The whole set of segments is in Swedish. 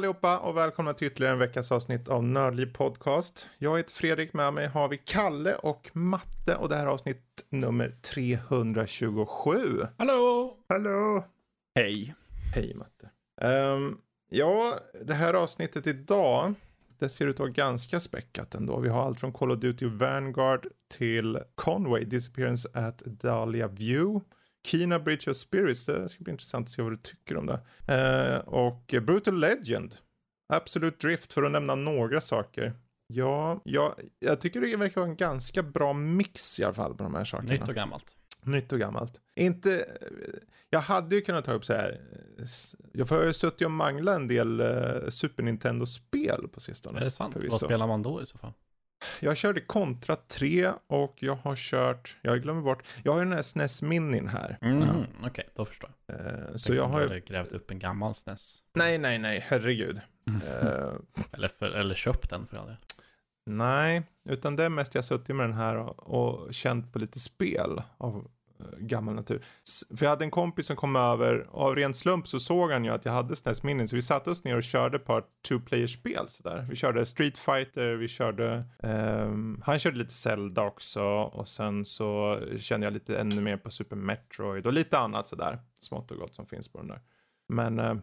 Allihopa och välkomna till ytterligare en veckas avsnitt av Nördliv Podcast. Jag heter Fredrik, med mig har vi Kalle och Matte och det här är avsnitt nummer 327. Hallå! Hallå! Hej. Hej Matte. Um, ja, det här avsnittet idag, det ser ut att vara ganska späckat ändå. Vi har allt från Call of Duty Vanguard till Conway, Disappearance at Dahlia View. Kina Bridge of Spirits, det ska bli intressant att se vad du tycker om det. Eh, och Brutal Legend, Absolute Drift för att nämna några saker. Ja, ja, jag tycker det verkar vara en ganska bra mix i alla fall på de här sakerna. Nytt och gammalt. Nytt och gammalt. Inte, jag hade ju kunnat ta upp så här, jag har ju suttit och manglat en del uh, Super Nintendo-spel på sistone. Är det sant? Vad spelar man då i så fall? Jag körde Contra 3 och jag har kört, jag glömmer bort, jag har ju den här SNES Minin här. Mm. Okej, okay, då förstår jag. Uh, så jag har ju... grävt upp en gammal SNES. Nej, nej, nej, herregud. Mm. Uh, eller, för, eller köpt den för all del. Nej, utan det är mest jag suttit med den här och, och känt på lite spel av Eh, gammal natur. För jag hade en kompis som kom över och av ren slump så såg han ju att jag hade SNES-minnen så vi satte oss ner och körde ett par two-player-spel sådär. Vi körde Street Fighter, vi körde, um, han körde lite Zelda också och sen så kände jag lite ännu mer på Super Metroid och lite annat sådär smått och gott som finns på den där. Men uh,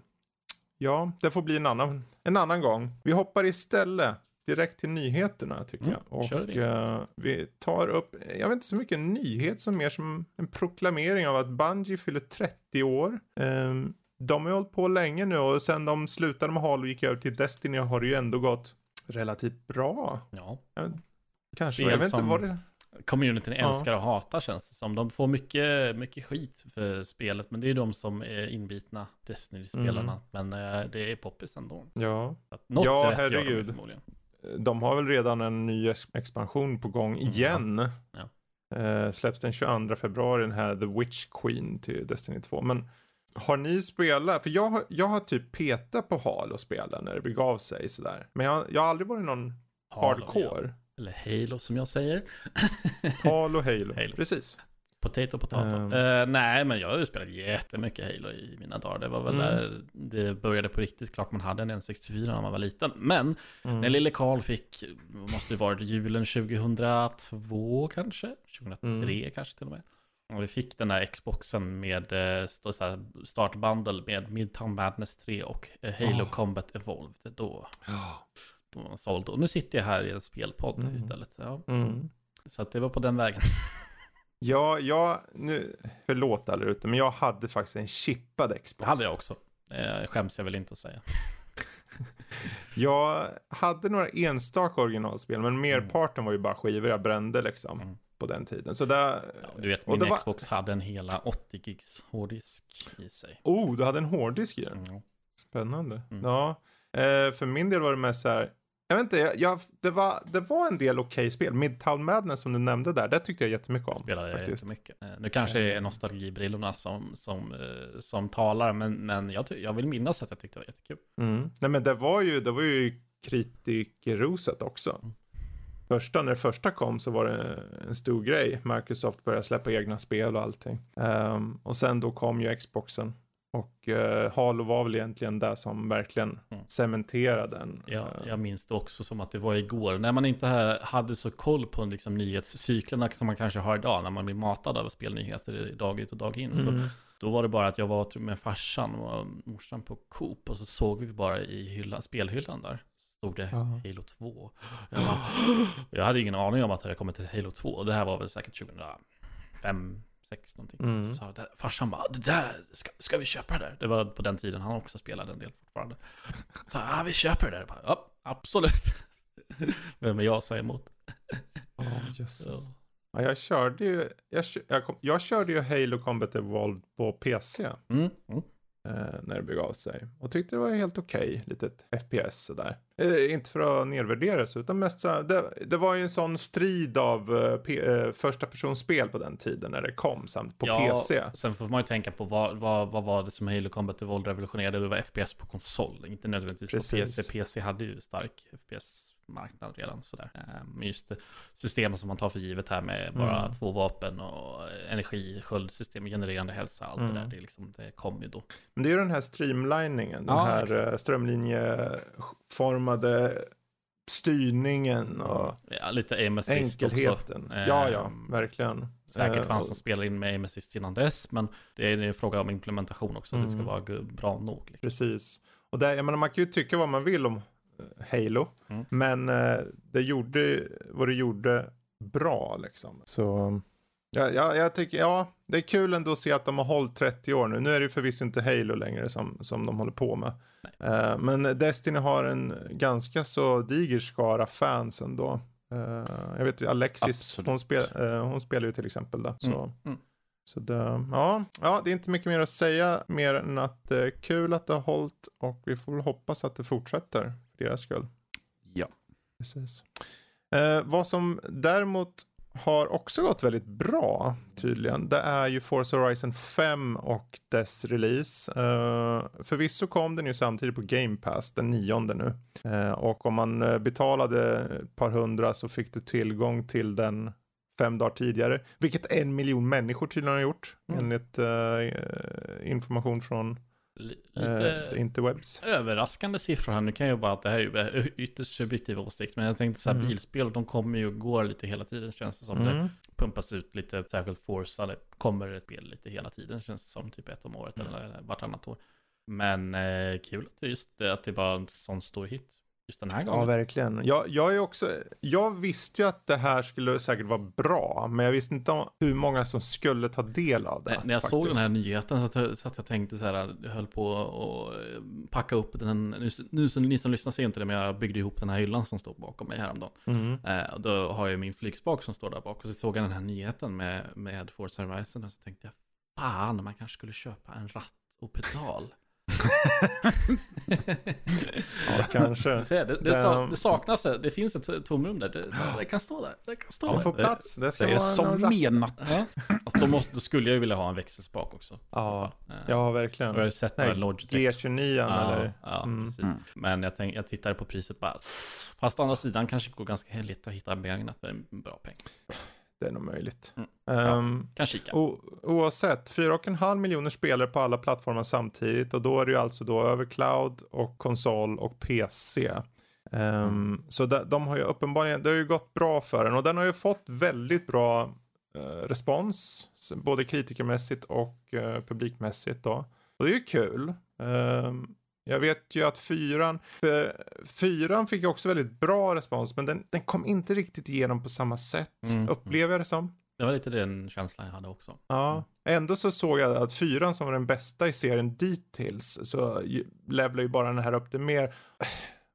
ja, det får bli en annan, en annan gång. Vi hoppar istället direkt till nyheterna tycker mm, jag. Och vi. Uh, vi tar upp, jag vet inte så mycket nyhet som mer som en proklamering av att Bungie fyller 30 år. Um, de har ju hållit på länge nu och sen de slutade med Halo och gick över till Destiny har det ju ändå gått relativt bra. Ja. kanske, jag vet inte vad det... Communityn älskar och hatar känns det som. De får mycket, mycket skit för spelet, men det är de som är inbitna Destiny-spelarna. Mm. Men uh, det är poppis ändå. Ja, något ja herregud de har väl redan en ny expansion på gång mm. igen. Ja. Eh, släpps den 22 februari den här The Witch Queen till Destiny 2. Men har ni spelat? För jag jag har typ petat på Halo-spelen när det begav sig sådär. Men jag, jag har aldrig varit någon Halo, hardcore. Ja. Eller Halo som jag säger. Halo, Halo. Halo. Precis. Potato, potato. Um, uh, nej, men jag har ju spelat jättemycket Halo i mina dagar. Det var väl mm. där det började på riktigt. Klart man hade en N64 när man var liten. Men mm. när lille Karl fick, måste det varit julen 2002 kanske? 2003 mm. kanske till och med. Och vi fick den här Xboxen med eh, startbundle med Midtown Madness 3 och eh, Halo oh. Combat Evolved. Då, oh. då var man såld. Och nu sitter jag här i en spelpodd mm. istället. Ja. Mm. Så att det var på den vägen. Ja, jag, nu, förlåt alla ute, men jag hade faktiskt en chippad Xbox. Det hade jag också. Eh, skäms jag väl inte att säga. jag hade några enstaka originalspel, men merparten var ju bara skivor jag brände liksom. Mm. På den tiden. Så där, ja, du vet, min Xbox var... hade en hela 80 gigs hårddisk i sig. Oh, du hade en hårddisk i den? Mm. Spännande. Mm. Ja, eh, för min del var det mest så här, jag vet inte, jag, jag, det, var, det var en del okej okay spel. Midtown Madness som du nämnde där, det tyckte jag jättemycket om. Spelade jag jättemycket. Eh, nu kanske det är nostalgibrillorna som, som, eh, som talar, men, men jag, jag vill minnas att jag tyckte det var jättekul. Mm. Nej men det var ju, det var ju kritikerroset också. Mm. Första, när det första kom så var det en stor grej. Microsoft började släppa egna spel och allting. Um, och sen då kom ju Xboxen. Och uh, Halo var väl egentligen det som verkligen mm. cementerade den. Ja, uh, jag minns det också som att det var igår. När man inte hade så koll på liksom, nyhetscyklerna som man kanske har idag. När man blir matad av spelnyheter dag ut och dag in. Mm. Så då var det bara att jag var med farsan och morsan på Coop. Och så såg vi bara i hylla, spelhyllan där. Stod det uh. Halo 2. Jag, bara, jag hade ingen aning om att det hade kommit till Halo 2. Och det här var väl säkert 2005 sex någonting. Mm. Så sa det, farsan bara, det där, ska, ska vi köpa det där? Det var på den tiden han också spelade en del fortfarande. Så ja, vi köper det där. Bara, ja, absolut. Vem är jag säger emot? oh, Jesus. Ja, jag körde ju, jag, jag, jag, körde ju Halo Combat Evolved på PC. Mm. Mm. Eh, när det begav sig. Och tyckte det var helt okej, okay, litet FPS sådär. Eh, inte för att nedvärdera det, utan mest så det, det var ju en sån strid av eh, P, eh, första personspel på den tiden när det kom samt på ja, PC. Sen får man ju tänka på vad, vad, vad var det som Halo Combat Evolved revolutionerade? Det var FPS på konsol, inte nödvändigtvis Precis. på PC. PC hade ju stark FPS marknad redan sådär. Ehm, men just systemet som man tar för givet här med bara mm. två vapen och energi, sköldsystem, genererande hälsa, allt mm. det där, det, liksom, det kom ju då. Men det är ju den här streamliningen, den ja, här exakt. Eh, strömlinjeformade styrningen och ja, lite aim enkelheten. Också. Ja, ja, ehm, verkligen. Säkert fanns som spelar in med aim assist innan dess, men det är en fråga om implementation också. Mm. Det ska mm. vara bra nog. Liksom. Precis. Och där, jag menar, man kan ju tycka vad man vill om Halo. Mm. Men eh, det gjorde vad det gjorde bra liksom. Så ja, ja, jag tycker, ja, det är kul ändå att se att de har hållit 30 år nu. Nu är det förvisso inte Halo längre som, som de håller på med. Eh, men Destiny har en ganska så diger skara fans ändå. Eh, jag vet ju Alexis, hon, spel, eh, hon spelar ju till exempel där. Så. Mm. Mm. Så det, ja, ja, det är inte mycket mer att säga mer än att det är kul att det har hållit och vi får väl hoppas att det fortsätter deras skull. Ja. Precis. Eh, vad som däremot har också gått väldigt bra tydligen. Det är ju Forza Horizon 5 och dess release. Uh, förvisso kom den ju samtidigt på Game Pass den nionde nu. Uh, och om man eh, betalade ett par hundra så fick du tillgång till den fem dagar tidigare. Vilket en miljon människor tydligen har gjort. Mm. Enligt uh, information från Lite uh, interwebs. överraskande siffror här. Nu kan jag bara att det här är ju ytterst subjektiv åsikt. Men jag tänkte så här, mm. bilspel, de kommer ju och går lite hela tiden känns det som. Mm. Det pumpas ut lite, särskilt Forza, det kommer ett spel lite hela tiden känns det som. Typ ett om året mm. eller vartannat år. Men eh, kul att det just att det bara en sån stor hit just den här gången. Ja, verkligen. Jag, jag, är också, jag visste ju att det här skulle säkert vara bra, men jag visste inte hur många som skulle ta del av det. Nej, när jag faktiskt. såg den här nyheten så så att jag tänkte så här, jag höll på att packa upp den, nu, nu så ni som lyssnar ser inte det, men jag byggde ihop den här hyllan som står bakom mig häromdagen. Mm. Eh, och då har jag min flygspak som står där bak, och så såg jag den här nyheten med, med Forza Horizon, och så tänkte jag, fan, man kanske skulle köpa en ratt och pedal. Ja, kanske. Det, det, det, det, saknas, det finns ett tomrum där. Det, det kan stå där. Det kan stå ja, där. plats. Det, ska det är som menat. Ja. Alltså, då, måste, då skulle jag vilja ha en växelspak också. Ja, ja verkligen. Jag har sett Nej, G29 ja, eller? Ja, mm. precis. Mm. Men jag, tänk, jag tittade på priset bara. Fast å andra sidan kanske det går ganska lätt att hitta begagnat för en bra peng. Det är nog möjligt. Mm. Ja, um, kan kika. oavsett, 4,5 miljoner spelare på alla plattformar samtidigt och då är det ju alltså då över cloud och konsol och PC. Um, ehm, mm. Så de, de, har ju uppenbarligen, det har ju gått bra för den och den har ju fått väldigt bra uh, respons, både kritikermässigt och uh, publikmässigt då. Och det är ju kul. Um, jag vet ju att fyran, fyran fick också väldigt bra respons, men den, den kom inte riktigt igenom på samma sätt, mm. upplever jag det som. Det var lite den känslan jag hade också. Ja, ändå så såg jag att fyran som var den bästa i serien dittills, så levlar ju bara den här upp det mer.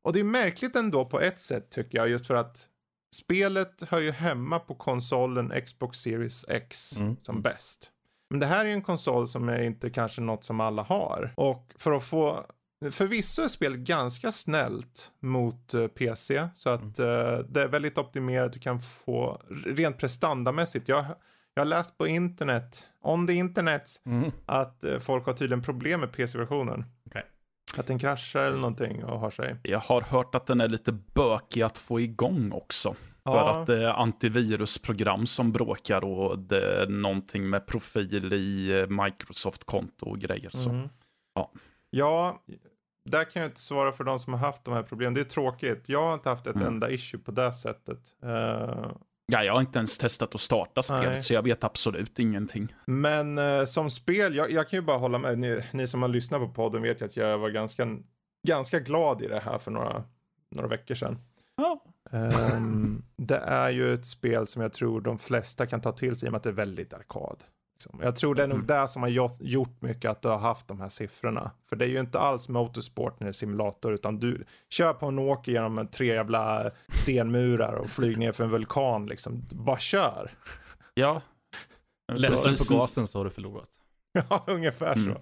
Och det är märkligt ändå på ett sätt tycker jag, just för att spelet hör ju hemma på konsolen Xbox Series X mm. som bäst. Men det här är ju en konsol som är inte kanske något som alla har. Och för att få Förvisso är spelet ganska snällt mot eh, PC. Så att uh, det är väldigt optimerat. Du kan få rent prestandamässigt. Jag, jag har läst på internet, on the internet, mm. att uh, folk har tydligen problem med PC-versionen. Okay. Att den kraschar eller någonting och har sig. Jag har hört att den är lite bökig att få igång också. Ja. För att det är antivirusprogram som bråkar och det är någonting med profil i Microsoft-konto och grejer. Så. Mm. Ja. Ja, där kan jag inte svara för de som har haft de här problemen. Det är tråkigt. Jag har inte haft ett mm. enda issue på det sättet. Uh... Ja, jag har inte ens testat att starta spelet, Nej. så jag vet absolut ingenting. Men uh, som spel, jag, jag, kan ju bara hålla med. Ni, ni, som har lyssnat på podden vet ju att jag var ganska, ganska glad i det här för några, några veckor sedan. Ja. Um, det är ju ett spel som jag tror de flesta kan ta till sig i och med att det är väldigt arkad. Liksom. Jag tror det är nog mm. det som har gjort mycket att du har haft de här siffrorna. För det är ju inte alls motorsport när det är simulator, utan du kör på en åker genom tre jävla stenmurar och flyger ner för en vulkan liksom. Bara kör. Ja. Ledsen på gasen så har du förlorat. ja, ungefär mm. så.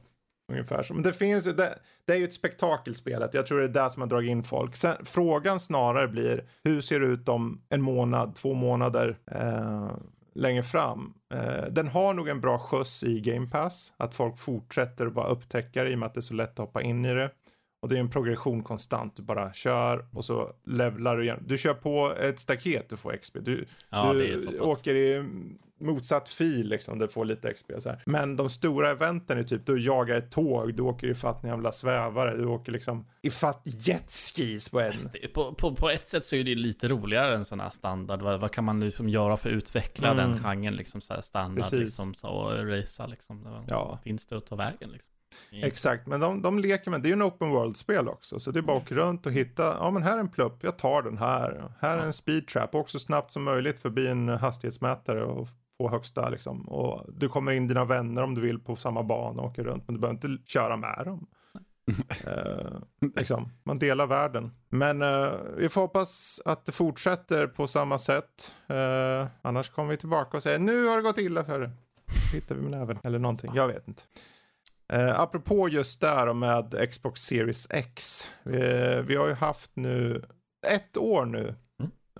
ungefär så. Men det finns det, det är ju ett spektakelspelet. Jag tror det är där som har dragit in folk. Sen, frågan snarare blir hur ser det ut om en månad, två månader eh, längre fram. Eh, den har nog en bra skjuts i Game Pass. Att folk fortsätter att bara upptäcka det i och med att det är så lätt att hoppa in i det. Och det är en progression konstant. Du bara kör och så levlar du igen. Du kör på ett staket du får XP. Du, Ja, det är du åker i motsatt fil liksom. Du får lite XP så här. Men de stora eventen är typ du jagar ett tåg. Du åker ifatt en jävla svävare. Du åker liksom ifatt jetskis på en. Det På, på, på ett sätt så är det lite roligare än sån här standard. Vad, vad kan man liksom göra för att utveckla Mm. den genren liksom så här standard Precis. liksom så och racea liksom. Vad Ja. Finns det att ta vägen liksom? Exakt, men de, de leker med, det är ju en open world-spel också, så det är bara att åka runt och hitta, ja men här är en plupp, jag tar den här. Här är en speed trap, också snabbt som möjligt förbi en hastighetsmätare och få högsta liksom. Och du kommer in dina vänner om du vill på samma bana och åker runt, men du behöver inte köra med dem. Eh, liksom, man delar världen. Men eh, vi får hoppas att det fortsätter på samma sätt. Eh, annars kommer vi tillbaka och säger nu har det gått illa för det. Hittar vi med näven eller någonting, jag vet inte. Eh, apropå just där och med Xbox Series X. Vi har ju haft nu ett år nu.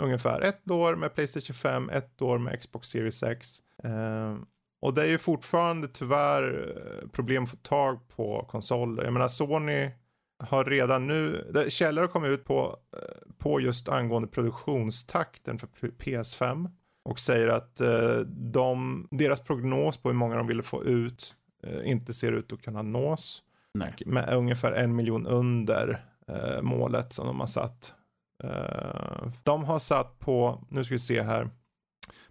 Ungefär. Ett år med Playstation 5, ett år med Xbox Series X. Eh, och det är ju fortfarande tyvärr eh, problem att få tag på konsoler. Jag menar Sony har redan nu, källor har kommit ut på, eh, på just angående produktionstakten för P- PS5. Och säger att eh, de, deras prognos på hur många de ville få ut inte ser ut att kunna nås. Nej. Med ungefär en miljon under målet som de har satt. Eh, de har satt på, nu ska vi se här.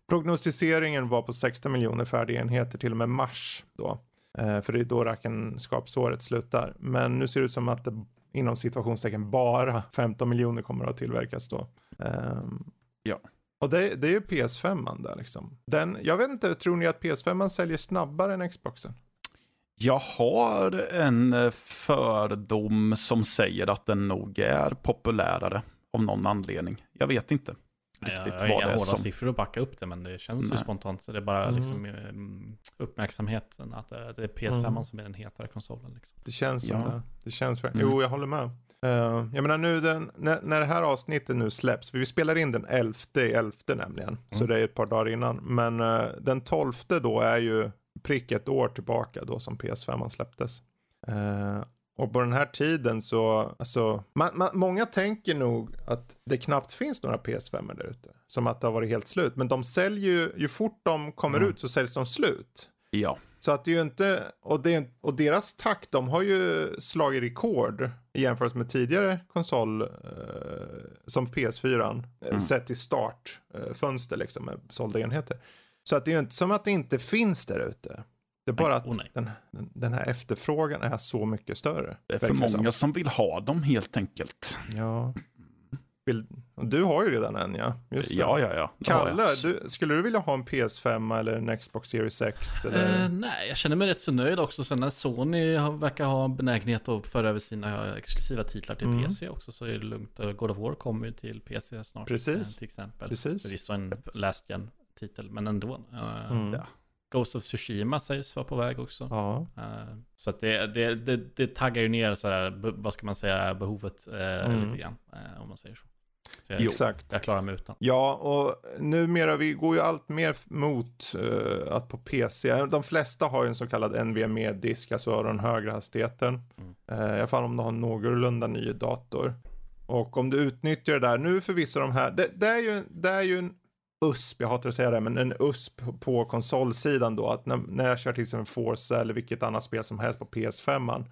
Prognostiseringen var på 16 miljoner färdiga enheter till och med mars då. Eh, för det är då räkenskapsåret slutar. Men nu ser det ut som att det inom situationstecken bara 15 miljoner kommer att tillverkas då. Ehm, Ja. Och det, det är ju PS5 där liksom. Den, jag vet inte, tror ni att PS5 säljer snabbare än Xboxen? Jag har en eh, fördom som säger att den nog är populärare av någon anledning. Jag vet inte Nej, riktigt jag har vad det är som... siffror att backa upp det, men det känns ju Nej. spontant. Så det är bara Mm. liksom mm, uppmärksamheten att det det är PS5 Mm. som är den hetare konsolen. Liksom. Det känns som Ja. det. Det känns. Mm. Jo, jag håller med. Uh, jag menar nu den, när, när det här avsnittet nu släpps, för vi spelar in den 11 i 11 nämligen, så Mm. det är ett par dagar innan. Men eh, den 12 då är ju prick ett år tillbaka då som PS5 släpptes. Eh, och på den här tiden så, alltså, man, man, många tänker nog att det knappt finns några PS5 där ute. Som att det har varit helt slut. Men de säljer ju, ju fort de kommer Mm. ut så säljs de slut. Ja, Så att det är ju inte, och, det, och deras takt, de har ju slagit rekord i jämförelse med tidigare konsol eh, som PS4, eh, Mm. sett till startfönster eh, liksom med sålda enheter. Så att det är ju inte som att det inte finns där ute. Det är bara att oh den, den, här efterfrågan är så mycket större. det är för många som. som vill ha dem helt enkelt. Ja. Vill, du har ju redan en ja. Just det. Ja, ja, ja. det. Kalle, du, skulle du vilja ha en PS5 eller en Xbox Series X? Eller? Eh, nej, jag känner mig rätt så nöjd också. Sen när Sony verkar ha en benägenhet att föra över sina exklusiva titlar till Mm. PC också så är det lugnt. Eh, God of War kommer ju till PC snart. Precis. eh, Till exempel. Precis. Förvisso en last gen titel, men ändå. Eh, Mm. ja. Ghost of Tsushima sägs vara på väg också. Ja. Eh, Så att det, det, det, det taggar ju ner så här, be- vad ska man säga, behovet eh, Mm. lite grann. eh, Om man säger så. så jag. Exakt. jag klarar mig utan. Ja, och numera vi går ju allt mer mot eh, att på PC, de flesta har ju en så kallad NVMe-disk, alltså den högre hastigheten. Mm. Eh, I alla fall om du har en någorlunda ny dator. Och om du utnyttjar det där, nu för vissa av de här, det, det, är, ju, det är ju en USP, jag hatar att säga det, men en USP på konsolsidan då, att när, när jag kör till exempel Forza eller vilket annat spel som helst på PS5,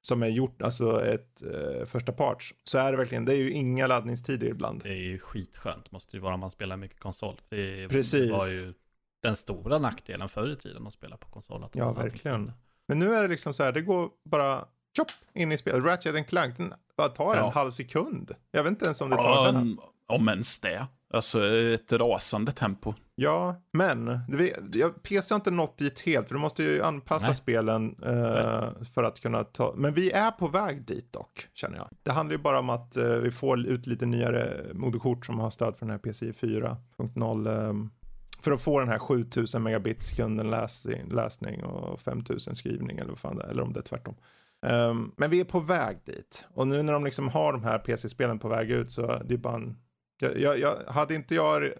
som är gjort, alltså ett eh, första parts, så är det verkligen, det är ju inga laddningstider ibland. Det är ju skitskönt, måste ju vara om man spelar mycket konsol. Det, Precis. det var ju den stora nackdelen förr i tiden att spela på konsol. Ja, verkligen. Men nu är det liksom så här, det går bara tjopp in i spelet. Ratchet Clank, den bara tar Ja. en halv sekund. Jag vet inte ens om det tar den. Om, om ens det. Alltså ett rasande tempo. Ja, men jag, PC har inte nått dit helt, för du måste ju anpassa Nej. spelen eh, för att kunna ta. Men vi är på väg dit dock, känner jag. Det handlar ju bara om att eh, vi får ut lite nyare moderkort som har stöd för den här PCI 4.0 eh, För att få den här 7000 megabit sekunden läsning, läsning och 5000 skrivning eller vad fan det är, eller om det är tvärtom. Um, men vi är på väg dit. Och nu när de liksom har de här PC-spelen på väg ut så det är bara en... Jag, jag, jag, hade inte jag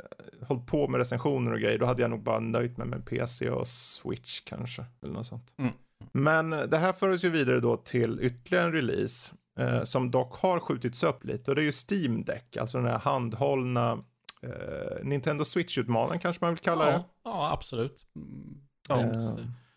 hållit på med recensioner och grejer då hade jag nog bara nöjt mig med PC och Switch kanske. Eller något sånt. Mm. Men det här för oss ju vidare då till ytterligare en release. Eh, som dock har skjutits upp lite och det är ju Steam Deck. Alltså den här handhållna eh, Nintendo Switch-utmanaren kanske man vill kalla ja, det. Ja, absolut. Mm. Ja.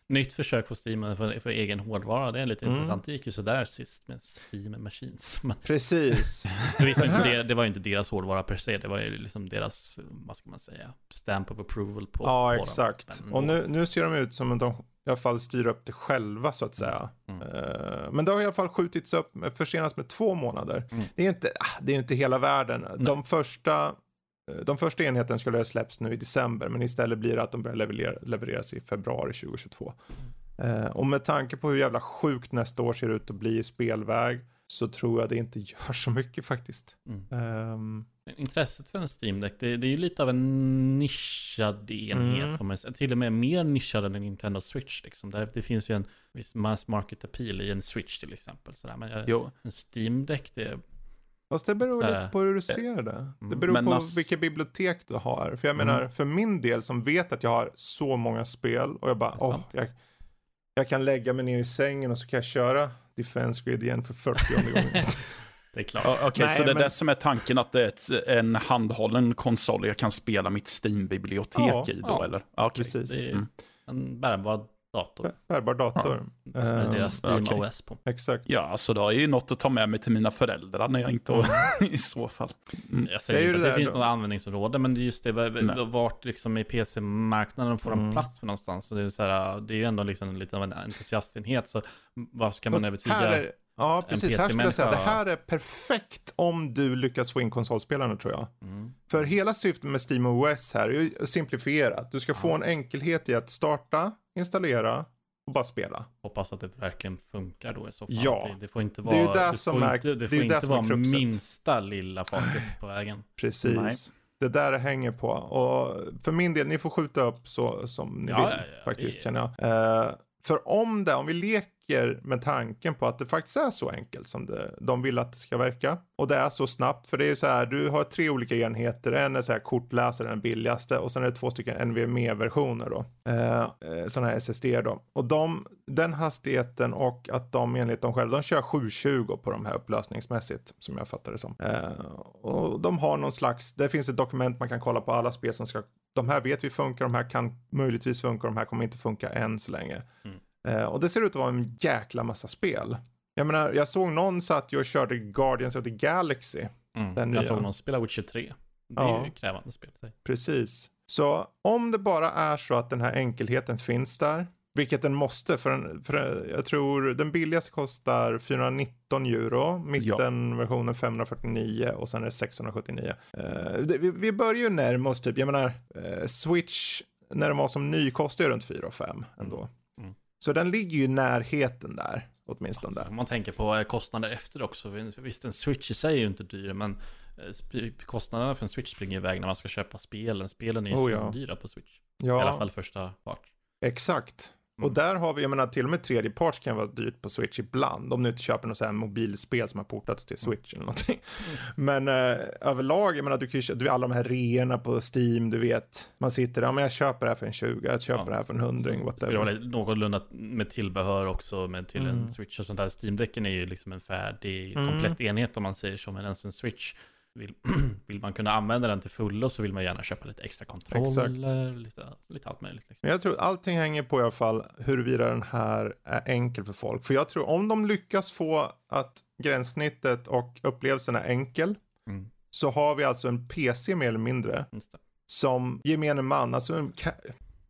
Nytt försök på Steam för, för egen hårdvara, det är lite mm. intressant. Det gick ju sådär sist med Steam Machines. Precis. det, inte det, var inte deras hårdvara per se, det var ju liksom deras, vad ska man säga, stamp of approval på Ja, på exakt. Och nu, nu ser de ut som att de i alla fall styr upp det själva så att säga. Mm. Uh, men det har i alla fall skjutits upp, försenats med två månader. Mm. Det är inte, ah, det är inte hela världen. Nej. De första Eh, de första enheten skulle ha släppts nu i december men istället blir det att de börjar leverera, levereras i februari 2022. Mm. Eh, och med tanke på hur jävla sjukt nästa år ser ut att bli i spelväg så tror jag det inte gör så mycket faktiskt. Mm. Um... Intresset för en Steam Deck, det, det, är ju lite av en nischad enhet. Mm. Får man säga. Till och med mer nischad än en Nintendo Switch. Liksom. Det, det finns ju en viss mass market appeal i en Switch till exempel. Sådär. Men jag, en Steam Deck, det Fast det beror lite på hur du ser det. Det mm. beror Men på nass... vilka bibliotek du har. För jag mm. menar, för min del som vet att jag har så många spel och jag bara, åh, jag, jag kan lägga mig ner i sängen och så kan jag köra Defense Grid igen för 40 gånger. Det är klart. Okej, okay, så det är men... det som är tanken att det är ett, en handhållen konsol jag kan spela mitt Steam-bibliotek ja, i då, ja, eller? Okay. Precis. Det är mm. en bärbar dator. Bärbar dator. Ja. Som är deras Steam okay. OS på. Exakt. Ja, så alltså, då är ju något att ta med mig till mina föräldrar när jag inte har i så fall. Mm. Jag säger det inte att det, det finns något användningsområde, men just det, vart liksom i PC-marknaden får de mm. plats för någonstans. Så det, är så här, det är ju ändå liksom lite av en entusiastenhet, så vad ska man övertyga? Ja, precis. Här skulle jag säga det här är perfekt om du lyckas få in konsolspelarna tror jag. Mm. För hela syftet med Steam OS här är ju simplifierat. Du ska få en enkelhet i att starta, installera och bara spela. Hoppas att det verkligen funkar då i så fall. Ja, det, får inte vara, det, är det, som är, inte, det får det inte vara minsta lilla farligt på vägen. Precis. Nej. Det där det hänger på. Och för min del, ni får skjuta upp så som ni ja, vill ja, ja, faktiskt känner jag. Uh, för om det, om vi leker leker med tanken på att det faktiskt är så enkelt som det, de vill att det ska verka. Och det är så snabbt, för det är så här, du har tre olika enheter. En är så här kortläsare, den billigaste, och sen är det två stycken NVMe-versioner då. Eh, eh sådana här SSD då. Och de, den hastigheten och att de enligt dem själva, de kör 720 på de här upplösningsmässigt, som jag fattar det som. Eh, och de har någon slags, det finns ett dokument man kan kolla på alla spel som ska de här vet vi funkar, de här kan möjligtvis funka, de här kommer inte funka än så länge. Mm. Eh, och det ser ut att vara en jäkla massa spel. Jag menar, jag såg någon satt och körde Guardians of the Galaxy. Mm, jag nya. såg någon spela Witcher 3. Det är ja, ju krävande spel. Precis. Så om det bara är så att den här enkelheten finns där, vilket den måste, för, en, för jag tror den billigaste kostar 419 euro, mittenversionen 549 och sen är det 679. Uh, det, vi, vi börjar ju närma oss typ, jag menar, uh, Switch när den var som ny kostade ju runt 4 och 5 ändå. Så den ligger ju i närheten där, åtminstone. Alltså, man tänker på eh, kostnader efter också. Visst, en switch i sig är ju inte dyr, men eh, kostnaderna för en switch springer iväg när man ska köpa spelen. Spelen är ju oh, ja. dyra på switch. Ja. I alla fall första part. Exakt. Mm. Och där har vi, jag menar till och med tredje parts kan vara dyrt på Switch ibland. Om du inte köper något så här mobilspel som har portats till mm. Switch mm. eller någonting. Mm. Men eh, överlag, jag menar du kan ju du, alla de här reorna på Steam, du vet. Man sitter där, ja men jag köper det här för en 20, jag köper ja. det här för en hundring, whatever. Det vara någorlunda med tillbehör också med till mm. en Switch och sånt där. Steam-däcken är ju liksom en färdig, mm. komplett enhet om man säger så, men ens en Switch vill, vill man kunna använda den till fullo så vill man gärna köpa lite extra kontroller, lite, lite allt möjligt. Liksom. Men jag tror allting hänger på i alla fall huruvida den här är enkel för folk. För jag tror om de lyckas få att gränssnittet och upplevelsen är enkel mm. så har vi alltså en PC mer eller mindre som gemene man, alltså en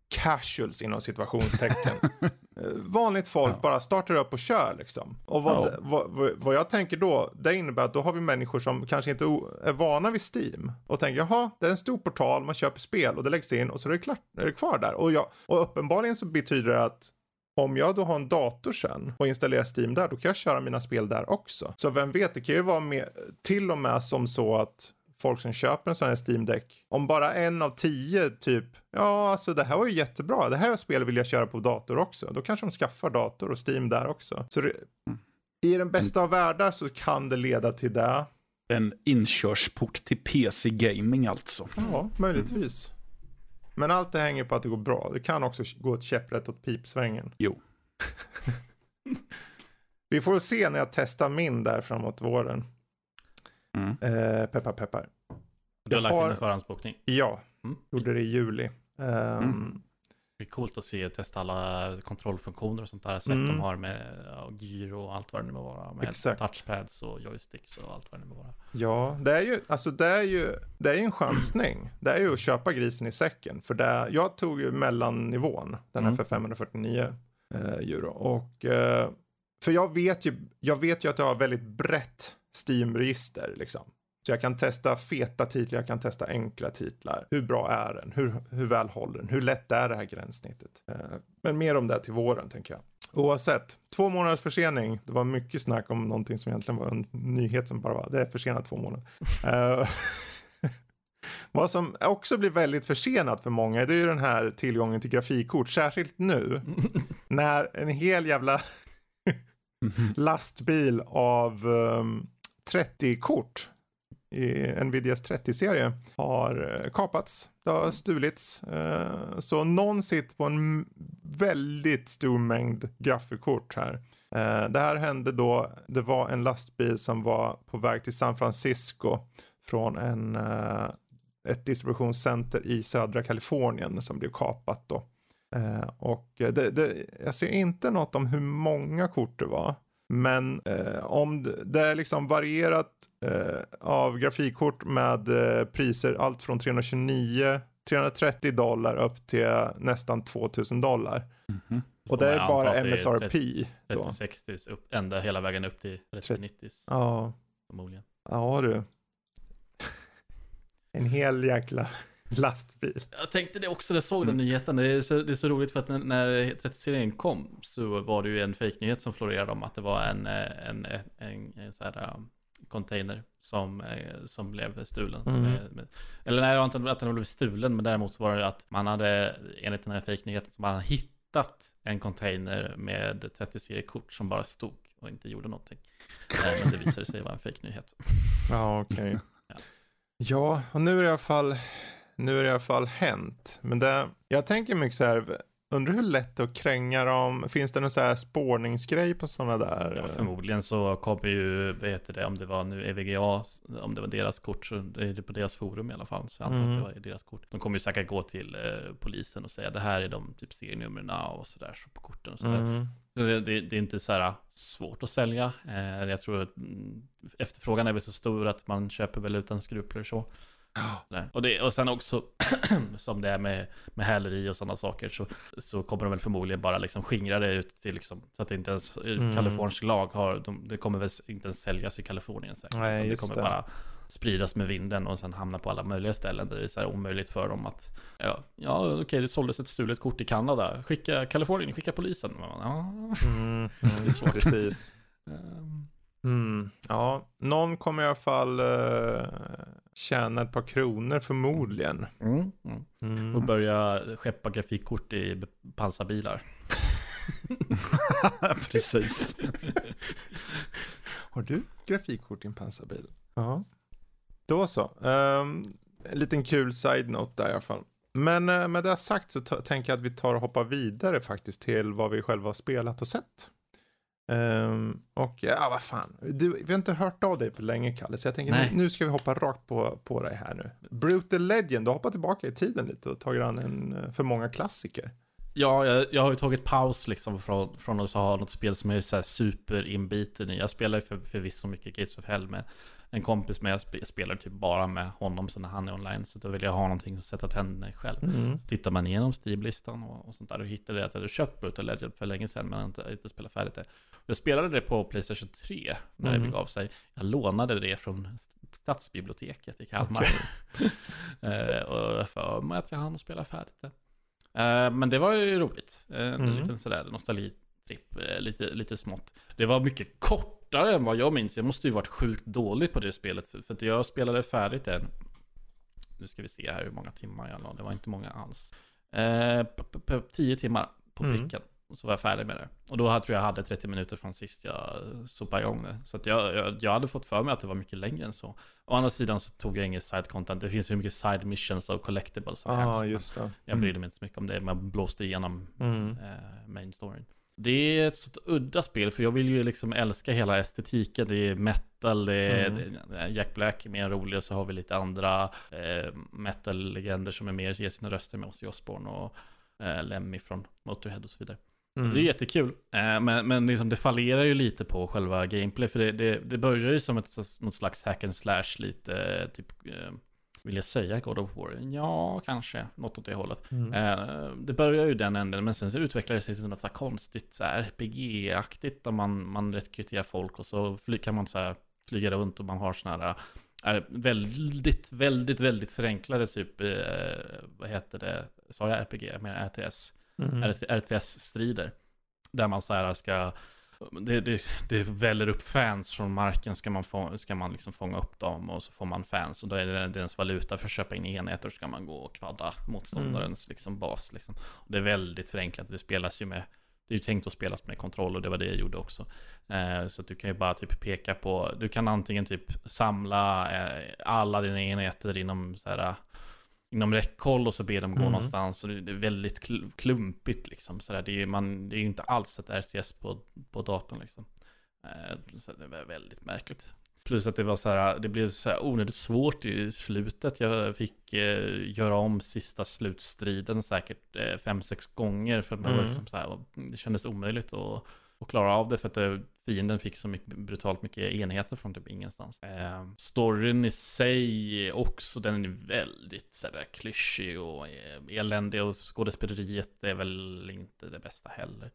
casuals inom situationstecken. Eh, vanligt folk ja. bara startar upp och kör liksom. Och vad, ja. vad, vad, jag tänker då, det innebär att då har vi människor som kanske inte är vana vid Steam. Och tänker, jaha, det är en stor portal, man köper spel och det läggs in och så är det, klart, är det kvar där. Och, jag, och uppenbarligen så betyder det att om jag då har en dator sen och installerar Steam där, då kan jag köra mina spel där också. Så vem vet, det kan ju vara med, till och med som så att folk som köper en sån här Steam Deck, om bara en av tio typ, ja alltså det här var ju jättebra, det här spelet vill jag köra på dator också, då kanske de skaffar dator och Steam där också. Så det, i den bästa av världar så kan det leda till det. En inkörsport till PC-gaming alltså. Ja, möjligtvis. Men allt det hänger på att det går bra. Det kan också gå ett käpprätt åt pipsvängen. Jo. Vi får se när jag testar min där framåt våren. Mm. Eh, peppar peppar. Du har Jag lagt in har- en förhandsbokning. Ja, Mm. gjorde det i juli. Ehm, Mm. Det är coolt att se testa alla kontrollfunktioner och sånt där. Sätt Mm. de har med ja, gyro och allt vad det nu må vara. Med Exakt. touchpads och joysticks och allt vad det nu må vara. Ja, det är ju, alltså det är ju, det är ju en chansning. Det är ju att köpa grisen i säcken. För det, jag tog ju mellannivån, den här Mm. för 549 eh, euro. Och, eh, för jag vet, ju, jag vet ju att jag har väldigt brett Steam-register liksom. Så jag kan testa feta titlar, jag kan testa enkla titlar. Hur bra är den? Hur, hur väl håller den? Hur lätt är det här gränssnittet? Eh, men mer om det till våren tänker jag. Oavsett, två månaders försening. Det var mycket snack om någonting som egentligen var en nyhet som bara var, det är försenat två månader. Eh, Vad som också blir väldigt försenat för många, det är ju den här tillgången till grafikkort, särskilt nu när en hel jävla lastbil av um, 30-kort i Nvidias 30-serie har eh, kapats. Det har stulits. Eh, så någon sitter på en väldigt stor mängd grafikkort här. Eh, det här hände då, det var en lastbil som var på väg till San Francisco från en, ett distributionscenter i södra Kalifornien som blev kapat då. Och det, det, jag ser inte något om hur många kort det var. Men eh, om det, är liksom varierat eh, av grafikkort med eh, priser allt från 329, 330 dollar upp till nästan 2000 dollar. Mhm. Och Får det är bara MSRP. Då. 3060 upp, ända hela vägen upp till 3090 Ja, förmodligen. ja du. En hel jäkla lastbil. Jag tänkte det också, jag såg den nyheten. Det är, så, det är så roligt för att när, när 30-serien kom så var det ju en fake-nyhet som florerade om att det var en, eh, en, en, en, en så här um, container som, eh, som blev stulen. Mm. Eller nej, det var inte att den blev stulen, men däremot så var det att man hade, enligt den här fake-nyheten, så man hade hittat en container med 30-seriekort som bara stod och inte gjorde någonting. Eh, Men det visade sig vara en fake-nyhet. Ja, okej. Ja. ja, och nu är det i alla fall, nu är det i alla fall hänt. Men det, jag tänker mycket så här, undrar hur lätt det är att kränga dem. Finns det någon så här spårningsgrej på sådana där? Ja, förmodligen så kommer ju, vad heter det, om det var nu EVGA, om det var deras kort, så är det på deras forum i alla fall. Så jag antar Mm. att det var deras kort. De kommer ju säkert gå till eh, polisen och säga det här är de typ serienumren och sådär så på korten och sådär. Mm. Så det, det, det är inte så här svårt att sälja. Eh, jag tror att mm, efterfrågan är väl så stor att man köper väl utan skrupler så. Där. Och, det, och sen också, som det är med, med häleri och sådana saker, så, så kommer de väl förmodligen bara liksom skingra det ut till liksom, så att det inte ens, Mm. kalifornisk lag har, de, det kommer väl inte ens säljas i Kalifornien säkert. Nej, det kommer det. bara spridas med vinden och sen hamna på alla möjliga ställen där det är så här omöjligt för dem att, ja, ja okej, det såldes ett stulet kort i Kanada, skicka Kalifornien, skicka polisen. Ja, Mm. Det är svårt. Precis. ehm, Mm. Ja, någon kommer i alla fall uh, tjäna ett par kronor förmodligen. mm, mm. Mm. Och börja skeppa grafikkort i pansarbilar. Precis. Har du grafikkort i en pansarbil? Ja. Då så. Um, en liten kul side-note där i alla fall. Men eh, med det sagt så tänker jag att vi tar och hoppar vidare faktiskt till vad vi själva har spelat och sett. Ehm, och ja, vad fan. Du, vi har inte hört av dig på länge, Kalle, så jag tänker nu, nu ska vi hoppa rakt på, på dig här nu. Brutal Legend, du har hoppat tillbaka i tiden lite och tagit an en eh, för många klassiker. Ja, jag, jag har ju tagit paus liksom från, från att ha något spel som jag är så här superinbiten i. Jag spelar ju för, förvisso mycket Gates of Hell med en kompis, men jag spe- spelar typ bara med honom så när han är online. Så då vill jag ha någonting att sätta tänderna i själv. Mm. Så tittar man igenom Steam-listan och, och sånt där och hittade att jag hade köpt Brutal Legend för länge sedan men inte, inte spelat färdigt det. Jag spelade det på Playstation 3 när Mm. det begav sig. Jag lånade det från stadsbiblioteket i Kalmar. Eh, och jag för mig att jag hann spela färdigt det. Eh, men det var ju roligt. En Mm. liten sådär nostalgitripp, eh, lite, lite smått. Det var mycket kort kortare än vad jag minns. Jag måste ju varit sjukt dålig på det spelet. För, för att jag spelade färdigt det. Nu ska vi se här hur många timmar jag la. Det var inte många alls. Eh, tio timmar på mm. pricken. Mm. Och så var jag färdig med det. Och då tror jag hade 30 minuter från sist jag sopade igång det. Så jag, jag, jag, hade fått för mig att det var mycket längre än så. Å andra sidan så tog jag inget side content. Det finns ju mycket side missions och collectibles. Ja, ah, just det. Jag mm. brydde mig inte så mycket om det. Man blåste igenom mm. eh, main storyn. Det är ett sånt udda spel, för jag vill ju liksom älska hela estetiken. Det är metal, det är, mm. Jack Black är mer rolig och så har vi lite andra eh, metal-legender som är mer, ger sina röster med oss i Osbourne och eh, Lemmy från Motorhead och så vidare. Mm. Det är jättekul, eh, men, men liksom det fallerar ju lite på själva gameplay, för det, det, det börjar ju som ett något slags hack and slash lite, typ, eh, vill jag säga God of War? Ja, kanske, något åt det hållet. Mm. Eh, det börjar ju den änden, men sen så utvecklar det sig till något så konstigt så här RPG-aktigt, där man, man rekryterar folk och så kan man så här flyga runt och man har sådana här är väldigt, väldigt, väldigt förenklade typ, eh, vad heter det, sa jag RPG, jag menar RTS mm. RTS-strider. Där man så här ska, det, det, det väller upp fans från marken, ska man, få, ska man liksom fånga upp dem och så får man fans. Och då är det deras valuta för att köpa in enheter, så ska man gå och kvadda motståndarens mm. liksom bas. Liksom. Och det är väldigt förenklat, det spelas ju med det är ju tänkt att spelas med kontroll och det var det jag gjorde också. Eh, så att du kan ju bara typ peka på, du kan antingen typ samla eh, alla dina enheter inom så här inom räckhåll och så ber de gå mm. någonstans. Och det är väldigt klumpigt liksom. Så där. Det, är, man, det är ju inte alls ett RTS på, på datorn liksom. Eh, så det var väldigt märkligt. Plus att det var så här, det blev så här onödigt svårt i slutet. Jag fick eh, göra om sista slutstriden säkert eh, fem, sex gånger. För att mm. det, var mm. liksom så här, det kändes omöjligt att, att klara av det. För att det, fienden fick så mycket, brutalt mycket enheter från typ ingenstans. Eh, storyn i sig också, den är väldigt sådär klyschig och eh, eländig och skådespeleriet är väl inte det bästa heller.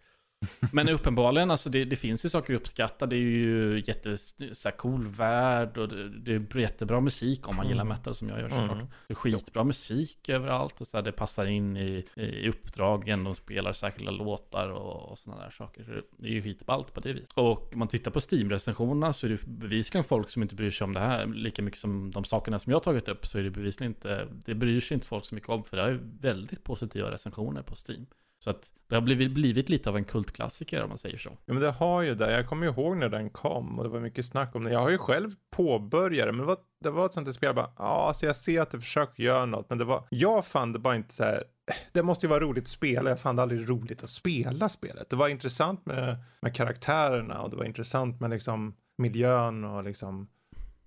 Men uppenbarligen, alltså det, det, finns ju saker att uppskatta. Det är ju jättecool värld och det, det, är jättebra musik om man gillar mm. metal som jag gör såklart. Mm. Det är skitbra musik överallt och så här, det passar in i, i uppdragen. De spelar särskilda låtar och, och sådana där saker. det är ju skitballt på det viset. Och om man tittar på Steam-recensionerna så är det bevisligen folk som inte bryr sig om det här lika mycket som de sakerna som jag har tagit upp. Så är det bevisligen inte, det bryr sig inte folk så mycket om för det är väldigt positiva recensioner på Steam. Så att det har blivit, blivit lite av en kultklassiker om man säger så. Ja men det har ju det. Jag kommer ju ihåg när den kom och det var mycket snack om den. Jag har ju själv påbörjat det, men det var, det var ett sånt där spel bara, ja alltså jag ser att det försöker göra något, men det var, jag fann det bara inte så här, det måste ju vara roligt att spela, jag fann det aldrig roligt att spela spelet. Det var intressant med, med karaktärerna och det var intressant med liksom miljön och liksom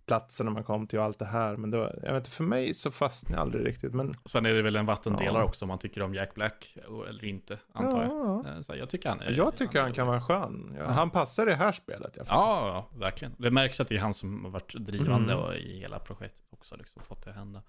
platserna man kom till och allt det här. Men det var, jag vet inte, för mig så fastnade jag aldrig riktigt. Men... Sen är det väl en vattendelare ja. också om man tycker om Jack Black eller inte, antar ja. jag. Eh, så jag tycker han är... Jag tycker han, han kan vara skön. Ja, han passar i det här spelet. Jag ja, verkligen. Det märks att det är han som har varit drivande mm. i hela projektet också, liksom fått det att hända.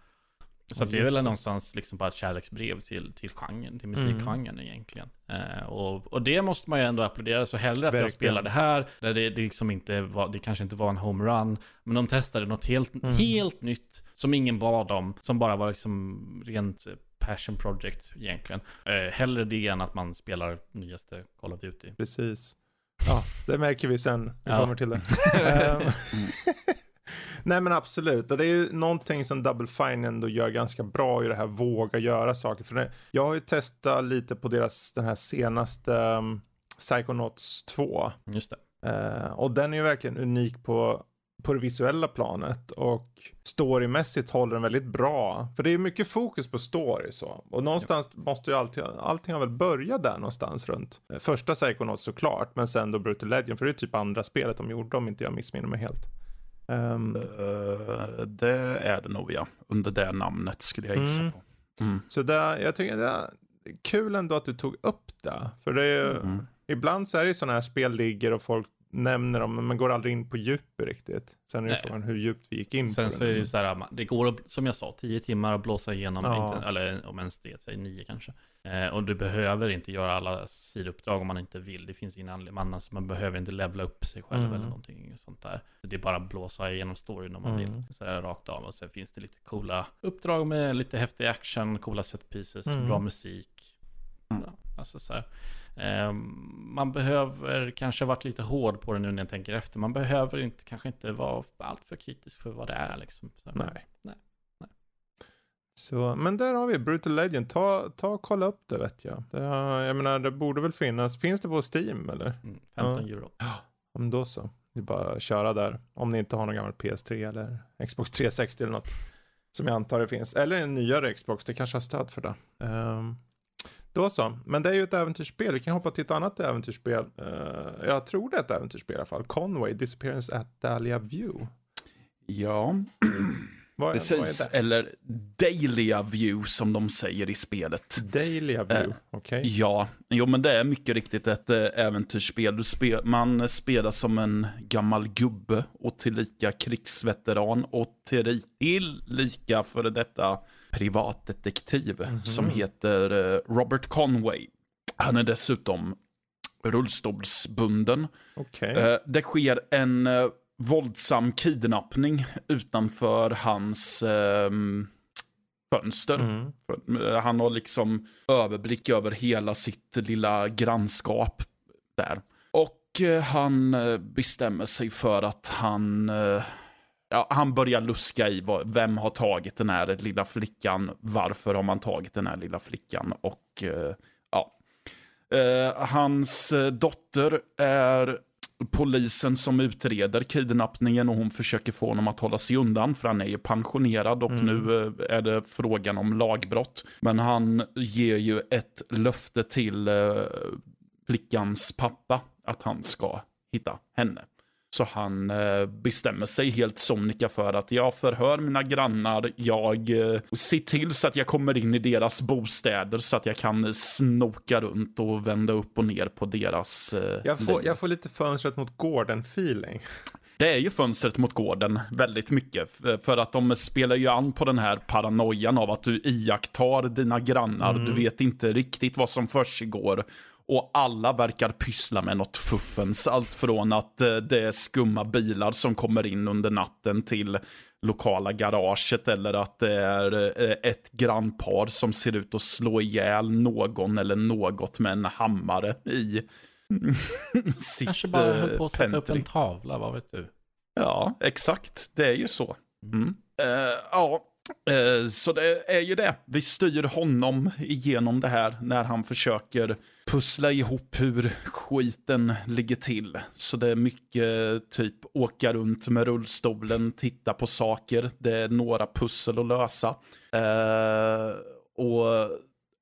Så oh, det är väl någonstans liksom bara ett kärleksbrev till, till genren, till musikgenren mm. egentligen. Eh, och, och det måste man ju ändå applådera, så hellre att Verkligen. jag spelar det här, där det, det, liksom inte var, det kanske inte var en homerun, men de testade något helt, mm. helt nytt, som ingen bad om, som bara var liksom rent passion project egentligen. Eh, hellre det än att man spelar nyaste Call of Duty. Precis. Ja, det märker vi sen. Vi ja. kommer till det. Nej men absolut, och det är ju någonting som Double Fine ändå gör ganska bra i det här våga göra saker. För det, jag har ju testat lite på deras, den här senaste um, Psychonauts 2. Just det. Uh, och den är ju verkligen unik på, på det visuella planet och storymässigt håller den väldigt bra. För det är ju mycket fokus på story så. Och någonstans ja. måste ju allting, allting har väl börjat där någonstans runt eh, första Psychonauts såklart, men sen då Brutal Legend, för det är typ andra spelet de gjorde om inte jag missminner mig helt. Um, uh, det är det nog ja, under det namnet skulle jag gissa mm. på. Mm. Så där, jag tycker det är kul ändå att du tog upp det. För det är ju, mm. ibland så är det sådana här spel ligger och folk nämner dem, men man går aldrig in på djup riktigt. Sen är det frågan hur djupt vi gick in Sen på så är det ju så här, det går, som jag sa, tio timmar att blåsa igenom, ja. inte, eller om ens det, säg nio kanske. Eh, och du behöver inte göra alla sidouppdrag om man inte vill. Det finns ingen anledning, alltså, man behöver inte levla upp sig själv mm. eller någonting sånt där. Det är bara att blåsa igenom storyn om man mm. vill, så här, rakt av. Och sen finns det lite coola uppdrag med lite häftig action, coola set pieces, mm. bra musik Mm. Alltså så eh, man behöver kanske varit lite hård på det nu när jag tänker efter. Man behöver inte, kanske inte vara alltför kritisk för vad det är. Liksom. Så, Nej. nej. nej. Så, men där har vi Brutal Legend. Ta, ta och kolla upp det vet jag. Det, jag menar, det borde väl finnas. Finns det på Steam eller? Mm, 15 euro. Ja, men då så. Det är bara att köra där. Om ni inte har någon gammal PS3 eller Xbox 360 eller något. Som jag antar det finns. Eller en nyare Xbox, det kanske har stöd för det. Um, då så. Men det är ju ett äventyrsspel. Vi kan hoppa till ett annat äventyrsspel. Uh, jag tror det är ett äventyrsspel i alla fall. Conway, Disappearance at Dahlia View. Ja. Vad Precis, vad eller Dahlia View som de säger i spelet. Dahlia View, Eh, okej. Okay. Ja, jo men det är mycket riktigt ett äh, äventyrsspel. Du spe man spelar som en gammal gubbe och tillika krigsveteran och tillika före detta privatdetektiv Mhm. som heter äh, Robert Conway. Han är dessutom rullstolsbunden. Okej. Eh, det sker en eh, våldsam kidnappning utanför hans ehm, fönster. Mm. Eh, Han har liksom överblick över hela sitt lilla grannskap där. Och eh, han eh, bestämmer sig för att han... Ja, han börjar luska i vad, vem har tagit den här lilla flickan, varför har man tagit den här lilla flickan och eh, ja. Eh, hans eh, dotter är polisen som utreder kidnappningen och hon försöker få honom att hålla sig undan för han är ju pensionerad och Mm. nu eh, är det frågan om lagbrott. Men han ger ju ett löfte till eh, flickans pappa att han ska hitta henne. Så han eh, bestämmer sig helt sonika för att jag förhör mina grannar, jag eh, ser till så att jag kommer in i deras bostäder så att jag kan snoka runt och vända upp och ner på deras eh, Jag, får, jag får lite fönstret mot gården-feeling. Det är ju fönstret mot gården väldigt mycket. För att de spelar ju an på den här paranoian av att du iakttar dina grannar. Du vet inte riktigt vad som försiggår. Och alla verkar pyssla med något fuffens. Allt från att eh, det är skumma bilar som kommer in under natten till lokala garaget eller att det är eh, ett grannpar som ser ut att slå ihjäl någon eller något med en hammare i sitt Kanske bara höll på att sätta upp en tavla, vad vet du? Ja, exakt. Det är ju så. Mm. Eh, ja, eh, så det är ju det. Vi styr honom igenom det här när han försöker pussla ihop hur skiten ligger till. Så det är mycket typ åka runt med rullstolen, titta på saker. Det är några pussel att lösa. Eh, och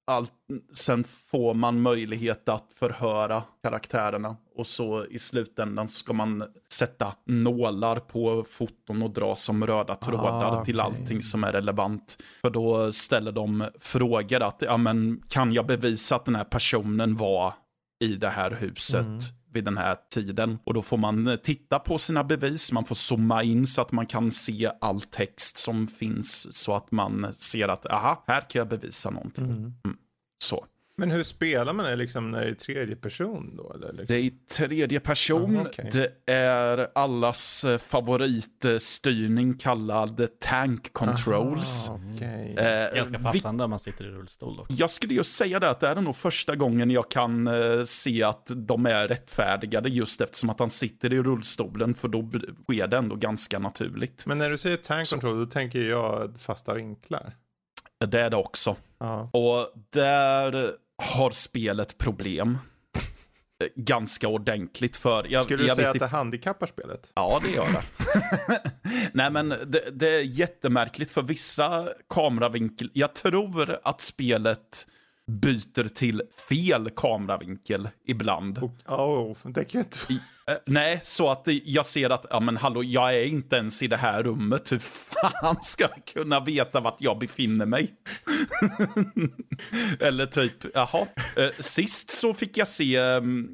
allt, sen får man möjlighet att förhöra karaktärerna och så i slutändan ska man sätta nålar på foton och dra som röda trådar Ah, till okej. allting som är relevant. För då ställer de frågor att, ja men kan jag bevisa att den här personen var i det här huset Mm. vid den här tiden? Och då får man eh, titta på sina bevis, man får zooma in så att man kan se all text som finns så att man ser att, aha, här kan jag bevisa någonting. Mm. Så. Men hur spelar man det liksom när det är tredje person då? Eller liksom? Det är i tredje person. Aha, okej. Det är allas eh, favoritstyrning kallad tank controls. Ah, okej. Eh, Ganska vi- passande om man sitter i rullstol också. Jag skulle ju säga det att det är nog första gången jag kan eh, se att de är rättfärdigade just eftersom att han sitter i rullstolen för då sker det ändå ganska naturligt. Men när du säger tank control, då tänker jag fasta vinklar. Det är det också. Ja. Och där har spelet problem. Eh, Ganska ordentligt för... Jag, Skulle du jag säga att det handikappar spelet? Ja, det gör det. Nej, men det, det är jättemärkligt för vissa kameravinkel. Jag tror att spelet byter till fel kameravinkel ibland. Och, oh, det kan ju inte... Eh, nej, så att jag ser att, ja men hallå, jag är inte ens i det här rummet. Hur fan ska jag kunna veta vart jag befinner mig? Eller typ, jaha. Eh, sist så fick jag se, ehm,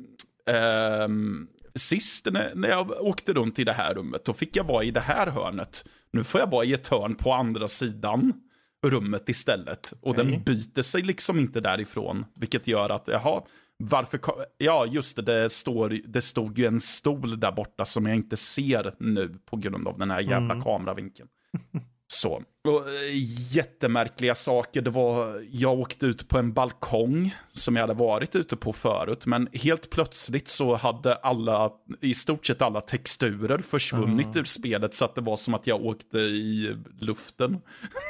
ehm, sist när, jag åkte runt i det här rummet, då fick jag vara i det här hörnet. Nu får jag vara i ett hörn på andra sidan rummet istället. Och Okej. den byter sig liksom inte därifrån, vilket gör att, jaha, varför, ja just det, det, står, det stod ju en stol där borta som jag inte ser nu på grund av den här jävla kameravinkeln. Så, Och, eh, jättemärkliga saker. Det var, jag åkte ut på en balkong som jag hade varit ute på förut. Men helt plötsligt så hade alla, i stort sett alla texturer försvunnit mm. ur spelet. Så att det var som att jag åkte i luften.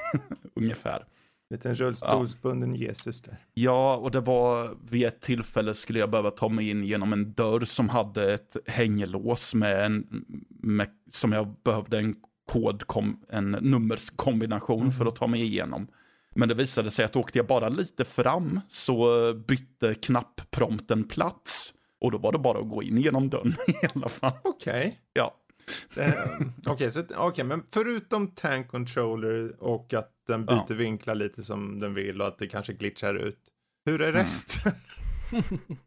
Ungefär. Liten rullstolsbunden ja. Jesus där. Ja, och det var vid ett tillfälle skulle jag behöva ta mig in genom en dörr som hade ett hänglås med en, med, som jag behövde en kod, en nummerskombination mm. för att ta mig igenom. Men det visade sig att åkte jag bara lite fram så bytte knappprompten plats. Och då var det bara att gå in genom dörren i alla fall. Okej. Okay. Ja. Okej, okay, okay, men förutom tank controller och att den byter ja. vinklar lite som den vill och att det kanske glitchar ut. Hur är mm. resten?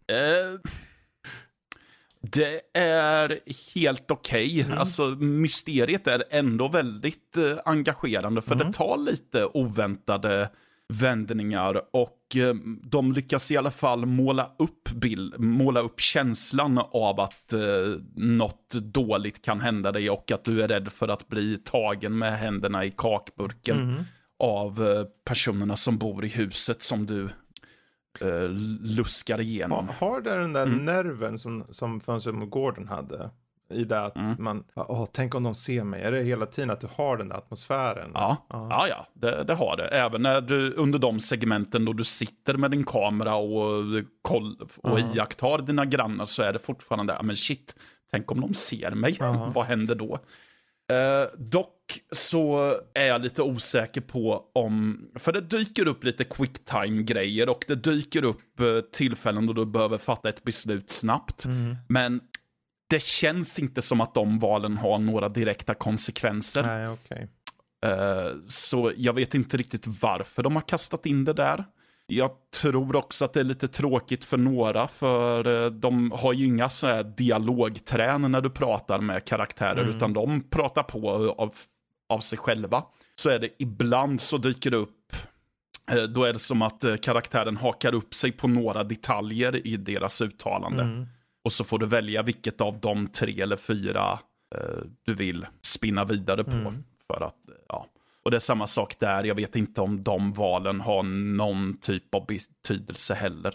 Mm. det är helt okej. Okay. Mm. Alltså, mysteriet är ändå väldigt uh, engagerande, för mm. det tar lite oväntade vändningar och uh, de lyckas i alla fall måla upp, bild, måla upp känslan av att uh, något dåligt kan hända dig och att du är rädd för att bli tagen med händerna i kakburken mm. Av uh, personerna som bor i huset som du uh, luskar igenom. Har, har det den där mm. nerven som, som gården hade? I det att mm. man, åh, tänk om de ser mig. Är det hela tiden att du har den där atmosfären? Ja, ja, ja, ja det, det, har det. Även när du, under de segmenten då du sitter med din kamera och, koll, och ja. iakttar dina grannar så är det fortfarande, men shit, tänk om de ser mig. Vad händer då? Uh, dock så är jag lite osäker på om, för det dyker upp lite quicktime-grejer och det dyker upp uh, tillfällen då du behöver fatta ett beslut snabbt. Mm. Men det känns inte som att de valen har några direkta konsekvenser. Nej, okay. eh, så jag vet inte riktigt varför de har kastat in det där. Jag tror också att det är lite tråkigt för några, för eh, de har ju inga så här dialogträn när du pratar med karaktärer, mm. utan de pratar på av, av sig själva. Så är det ibland så dyker det upp, eh, då är det som att eh, karaktären hakar upp sig på några detaljer i deras uttalande. Mm. Och så får du välja vilket av de tre eller fyra du vill spinna vidare på. Mm. För att, ja. Och det är samma sak där, jag vet inte om de valen har någon typ av betydelse heller.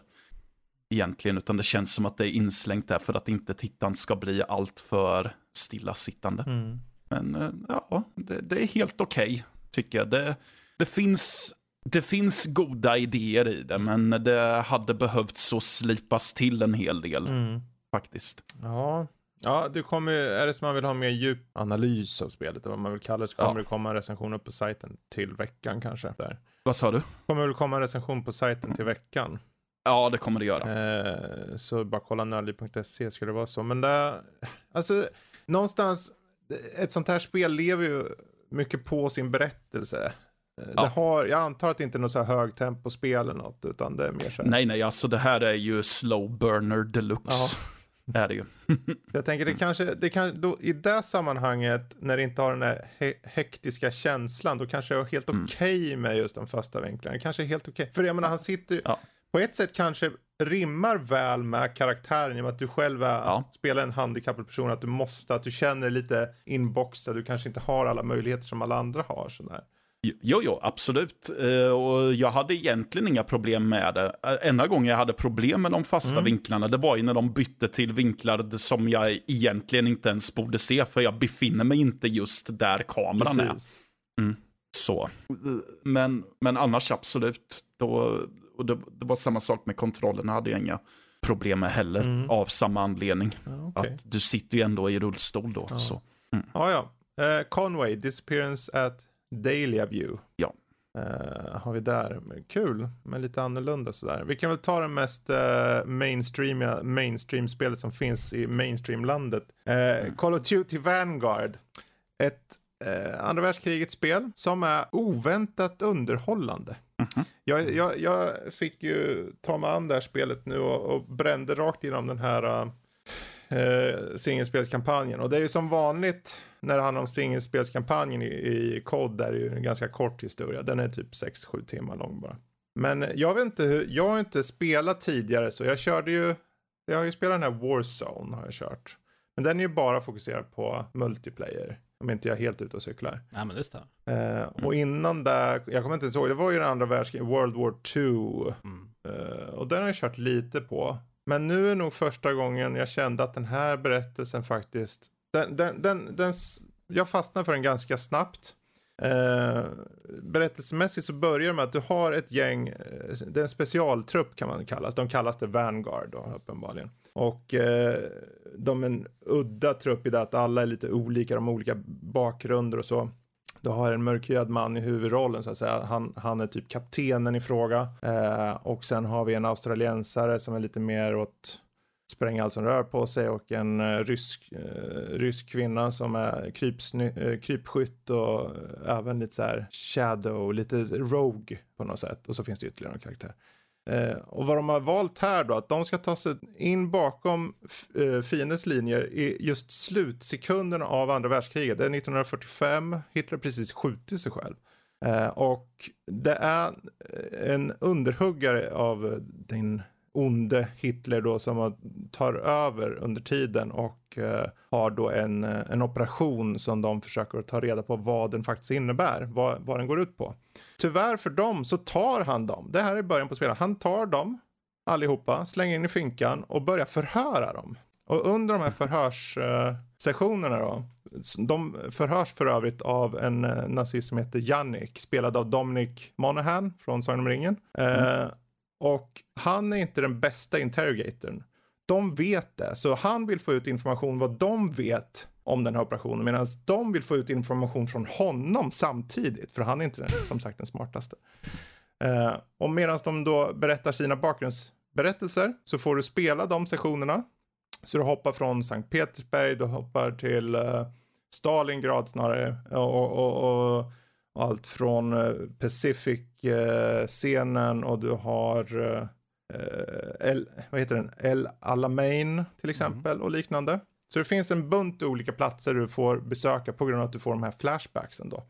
Egentligen, utan det känns som att det är inslängt där för att inte tittaren ska bli alltör stillasittande. Mm. Men eh, ja, det, det är helt okej, okay, tycker jag. Det, det, finns, det finns goda idéer i det, men det hade behövt så slipas till en hel del. Mm. Faktiskt. Ja, Ja, det kommer är det som man vill ha mer djup analys av spelet, eller vad man vill kalla det, så kommer ja. det komma en recension upp på sajten till veckan kanske. Där. Vad sa du? kommer väl komma en recension på sajten till veckan. Ja, det kommer det göra. Eh, så bara kolla nördliv.se skulle det vara så. Men det, alltså, någonstans, ett sånt här spel lever ju mycket på sin berättelse. Eh, ja. Det har, jag antar att det inte är något så här högtempo-spel eller något, utan det är mer så här. Nej, nej, alltså det här är ju slow burner deluxe. Ja. Är det ju. jag tänker det kanske, det kan, då, i det sammanhanget när det inte har den här he hektiska känslan, då kanske det är helt mm. okej okay med just de fasta vinklarna. Det kanske är helt okej. Okay. För jag menar, han sitter, ja. på ett sätt kanske rimmar väl med karaktären i och med att du själv är, ja. spelar en handikappad person, att du måste, att du känner dig lite inboxad, du kanske inte har alla möjligheter som alla andra har. Sådär. Jo, jo, absolut. Uh, och jag hade egentligen inga problem med det. Uh, enda gången jag hade problem med de fasta mm. vinklarna, det var ju när de bytte till vinklar som jag egentligen inte ens borde se, för jag befinner mig inte just där kameran Precis. är. Mm. Så. Men, men annars absolut. Då, och det, det, var samma sak med kontrollerna, hade jag inga problem med heller, mm. av samma anledning. Ja, okay. Att du sitter ju ändå i rullstol då. Ja, så. Mm. ja. ja. Uh, Conway, Disappearance at Daily View. Ja. Uh, har vi där. Kul, men lite annorlunda sådär. Vi kan väl ta det mest uh, mainstream, mainstream-spelet som finns i mainstream-landet. Uh, mm. Call of Duty Vanguard. Ett uh, andra världskrigets spel som är oväntat underhållande. Mm -hmm. jag, jag, jag, fick ju ta mig an det här spelet nu och, och brände rakt igenom den här uh, singelspelskampanjen. Och det är ju som vanligt när det handlar om singelspelskampanjen i, i COD där är ju en ganska kort historia. Den är typ 6-7 timmar lång bara. Men jag vet inte hur, jag har inte spelat tidigare så jag körde ju, jag har ju spelat den här Warzone har jag kört. Men den är ju bara fokuserad på multiplayer. Om inte jag är helt ute och cyklar. Ja, men det stämmer. Eh, och innan där, jag kommer inte ens ihåg, det var ju den andra världskriget, World War 2. Mm. Eh, och den har jag kört lite på. Men nu är nog första gången jag kände att den här berättelsen faktiskt, den, den, den, den jag fastnar för den ganska snabbt. Eh, berättelsemässigt så börjar det med att du har ett gäng, eh, det är en specialtrupp kan man kallas, de kallas det Vanguard då uppenbarligen. Och eh, de är en udda trupp i det att alla är lite olika, de har olika bakgrunder och så. Du har en mörkhyad man i huvudrollen så att säga. Han, han är typ kaptenen i fråga. Eh, och sen har vi en australiensare som är lite mer åt spränga allt som rör på sig och en eh, rysk, eh, rysk kvinna som är krypsny, eh, krypskytt och även lite så här shadow, lite rogue på något sätt. Och så finns det ytterligare en karaktär. och vad de har valt här då, att de ska ta sig in bakom fiendens linjer i just slutsekunderna av andra världskriget. Det är 1945, Hitler precis skjutit sig själv. och det är en underhuggare av din onde Hitler då som tar över under tiden och eh, har då en, eh, en operation som de försöker ta reda på vad den faktiskt innebär, vad, vad den går ut på. Tyvärr för dem så tar han dem, det här är början på spelet, han tar dem allihopa, slänger in i finkan och börjar förhöra dem. Och under de här förhörssessionerna eh, då, de förhörs för övrigt av en eh, nazist som heter Jannik, spelad av Dominic Monaghan från Sagan om ringen. Eh, mm. Eh, och han är inte den bästa interrogatorn. De vet det, så han vill få ut information vad de vet om den här operationen medan de vill få ut information från honom samtidigt för han är inte den, som sagt den smartaste. Uh, och medan de då berättar sina bakgrundsberättelser så får du spela de sessionerna. Så du hoppar från Sankt Petersberg, du hoppar till uh, Stalingrad snarare och, och, och allt från uh, Pacific scenen och du har El, vad heter den? El Alamein till exempel mm. och liknande. Så det finns en bunt olika platser du får besöka på grund av att du får de här flashbacksen då.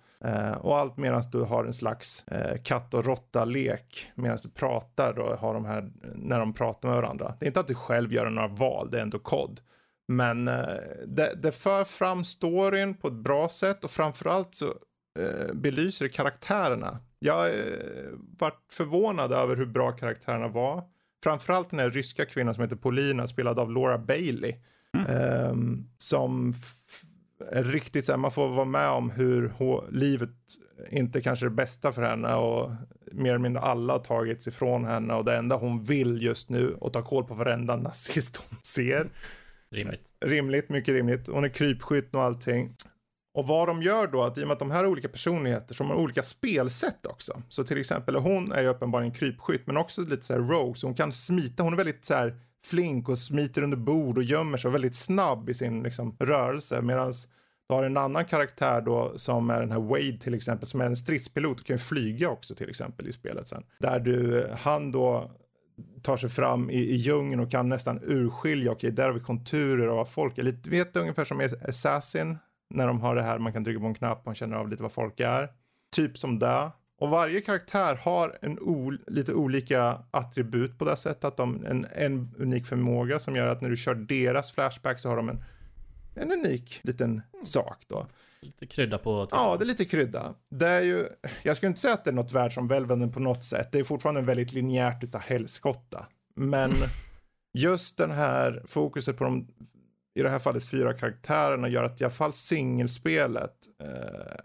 Och allt medan du har en slags katt och råtta-lek medan du pratar då, har de här, när de pratar med varandra. Det är inte att du själv gör några val, det är ändå kod. Men det, det för fram storyn på ett bra sätt och framförallt så belyser det karaktärerna jag eh, vart förvånad över hur bra karaktärerna var. Framförallt den här ryska kvinnan som heter Polina, spelad av Laura Bailey. Mm. Eh, som är riktigt så här, man får vara med om hur livet inte kanske är det bästa för henne och mer eller mindre alla har tagits ifrån henne och det enda hon vill just nu och ta koll på varenda nazist hon ser. Rimligt. Rimligt, mycket rimligt. Hon är krypskytt och allting. Och vad de gör då, att i och med att de här är olika personligheter som har olika spelsätt också. Så till exempel hon är ju uppenbarligen krypskytt men också lite så här rogue, så hon kan smita, hon är väldigt så här flink och smiter under bord och gömmer sig och väldigt snabb i sin liksom, rörelse. Medan du har en annan karaktär då som är den här Wade till exempel som är en stridspilot och kan ju flyga också till exempel i spelet sen. Där du, han då tar sig fram i, i djungeln och kan nästan urskilja, okej där har vi konturer av folk är. Lite, vet du ungefär som Assassin, när de har det här, man kan trycka på en knapp, man känner av lite vad folk är. Typ som det. Och varje karaktär har en ol lite olika attribut på det sättet. Att de en, en unik förmåga som gör att när du kör deras flashback så har de en, en unik liten mm. sak då. Lite krydda på. Ja, det är lite krydda. Det är ju, jag skulle inte säga att det är något världsomvälvande på något sätt. Det är fortfarande väldigt linjärt utav helskotta. Men just den här fokuset på de i det här fallet fyra karaktärerna gör att i alla fall singelspelet eh,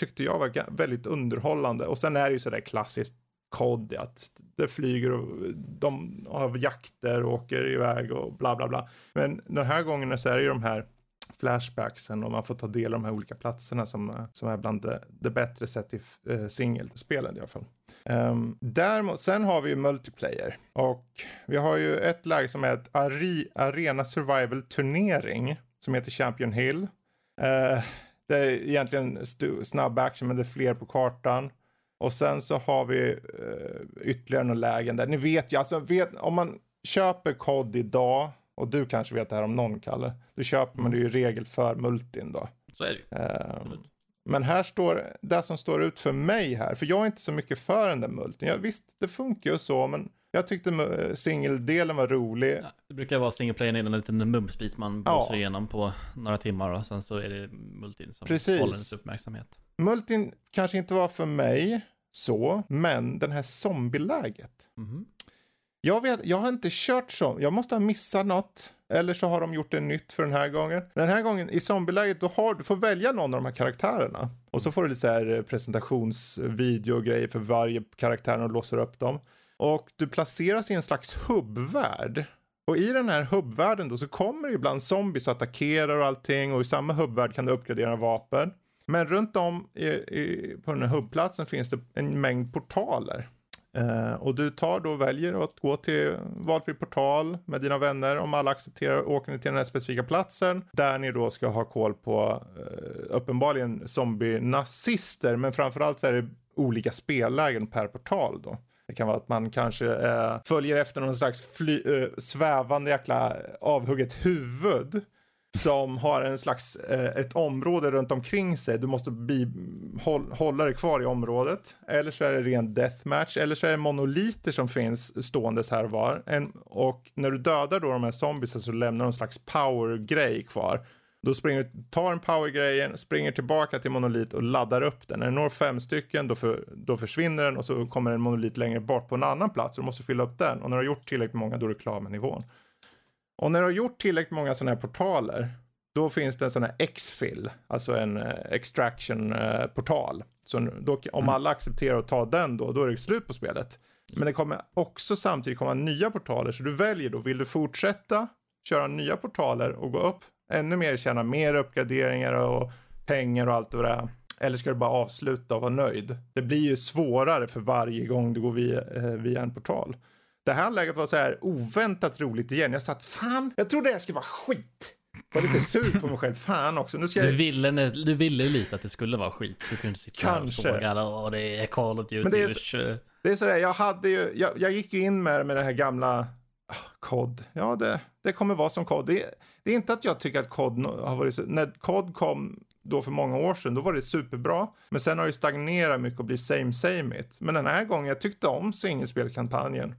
tyckte jag var väldigt underhållande. Och sen är det ju sådär klassiskt kod att det flyger och de har jakter och åker iväg och bla bla bla. Men den här gången så är det ju de här flashbacksen och man får ta del av de här olika platserna som, eh, som är bland det, det bättre sett i eh, singelspelen i alla fall. Ehm, um, däremot, sen har vi ju multiplayer och vi har ju ett läge som är ett Ari, Arena Survival turnering som heter Champion Hill. Uh, det är egentligen snabb action men det är fler på kartan. Och sen så har vi uh, ytterligare några lägen där. Ni vet ju, alltså vet, om man köper kod idag och du kanske vet det här om någon, Kalle. Du köper man det ju i regel för multin då. Så är det ju. Uh, men här står det som står ut för mig här, för jag är inte så mycket för den där multin. Ja, visst, det funkar ju så, men Jag tyckte singeldelen var rolig. Ja, det brukar vara single player en liten mumsbit man blåser ja. igenom på några timmar och sen så är det multin som Precis. håller ens uppmärksamhet. Multin kanske inte var för mig så, men den här zombieläget. Mm. Jag, vet, jag har inte kört så. Jag måste ha missat något. Eller så har de gjort det nytt för den här gången. Den här gången i zombieläget, då har, du får välja någon av de här karaktärerna. Och så får du lite så här eh, presentationsvideo och grejer för varje karaktär och låser upp dem. Och du placeras i en slags hubbvärld. Och i den här hubbvärlden då så kommer ibland zombies och attackerar och allting och i samma hubbvärld kan du uppgradera vapen. Men runt om i, i, på den här hubbplatsen finns det en mängd portaler. Uh, och du tar då och väljer att gå till valfri portal med dina vänner. Om alla accepterar åker ni till den här specifika platsen där ni då ska ha koll på uh, uppenbarligen zombie-nazister. Men framförallt så är det olika spellägen per portal då. Det kan vara att man kanske uh, följer efter någon slags fly, svävande jäkla avhugget huvud som har en slags, eh, ett område runt omkring sig. Du måste bli, håll, hålla dig kvar i området. Eller så är det ren deathmatch. Eller så är det monoliter som finns ståendes här och var. En, och när du dödar då de här zombiesen så lämnar de en slags power-grej kvar. Då springer du, tar en powergrejen, springer tillbaka till monolit och laddar upp den. När du når fem stycken då, för, då försvinner den och så kommer en monolit längre bort på en annan plats. Och du måste fylla upp den. Och när du har gjort tillräckligt många då är du klar med nivån. Och när du har gjort tillräckligt många sådana här portaler, då finns det en sån här X-fill, alltså en uh, extraction-portal. Uh, så då, om mm. alla accepterar att ta den då, då är det slut på spelet. Men det kommer också samtidigt komma nya portaler, så du väljer då, vill du fortsätta köra nya portaler och gå upp ännu mer, tjäna mer uppgraderingar och pengar och allt vad det är. Eller ska du bara avsluta och vara nöjd? Det blir ju svårare för varje gång du går via, eh, via en portal. Det här läget var så här oväntat roligt igen. Jag satt fan, jag trodde det här skulle vara skit. Var lite sur på mig själv. Fan också. Nu ska jag... du, ville, du ville lite att det skulle vara skit. Så du kunde sitta Kanske. och fråga och det är Call of Duty. Men det är, det är sådär, jag hade ju, jag, jag gick ju in med, med det här gamla oh, COD. Ja, det, det kommer vara som COD. Det, det är inte att jag tycker att COD har varit så, när COD kom då för många år sedan, då var det superbra. Men sen har det stagnerat mycket och blivit same same it. Men den här gången, jag tyckte om singelspelkampanjen.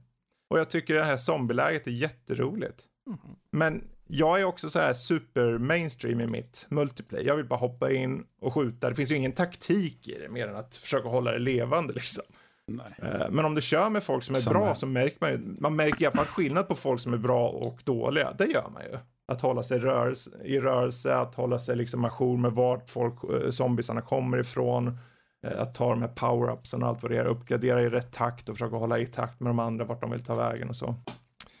Och jag tycker det här zombieläget är jätteroligt. Mm. Men jag är också så här super mainstream i mitt multiplayer. Jag vill bara hoppa in och skjuta. Det finns ju ingen taktik i det mer än att försöka hålla det levande liksom. Nej. Eh, men om du kör med folk som är som bra är. så märker man ju, man märker i alla fall skillnad på folk som är bra och dåliga. Det gör man ju. Att hålla sig rörelse, i rörelse, att hålla sig liksom ajour med vart folk, eh, zombiesarna kommer ifrån. Eh, att ta de här power-upsen och allt vad det är, uppgradera i rätt takt och försöka hålla i takt med de andra vart de vill ta vägen och så.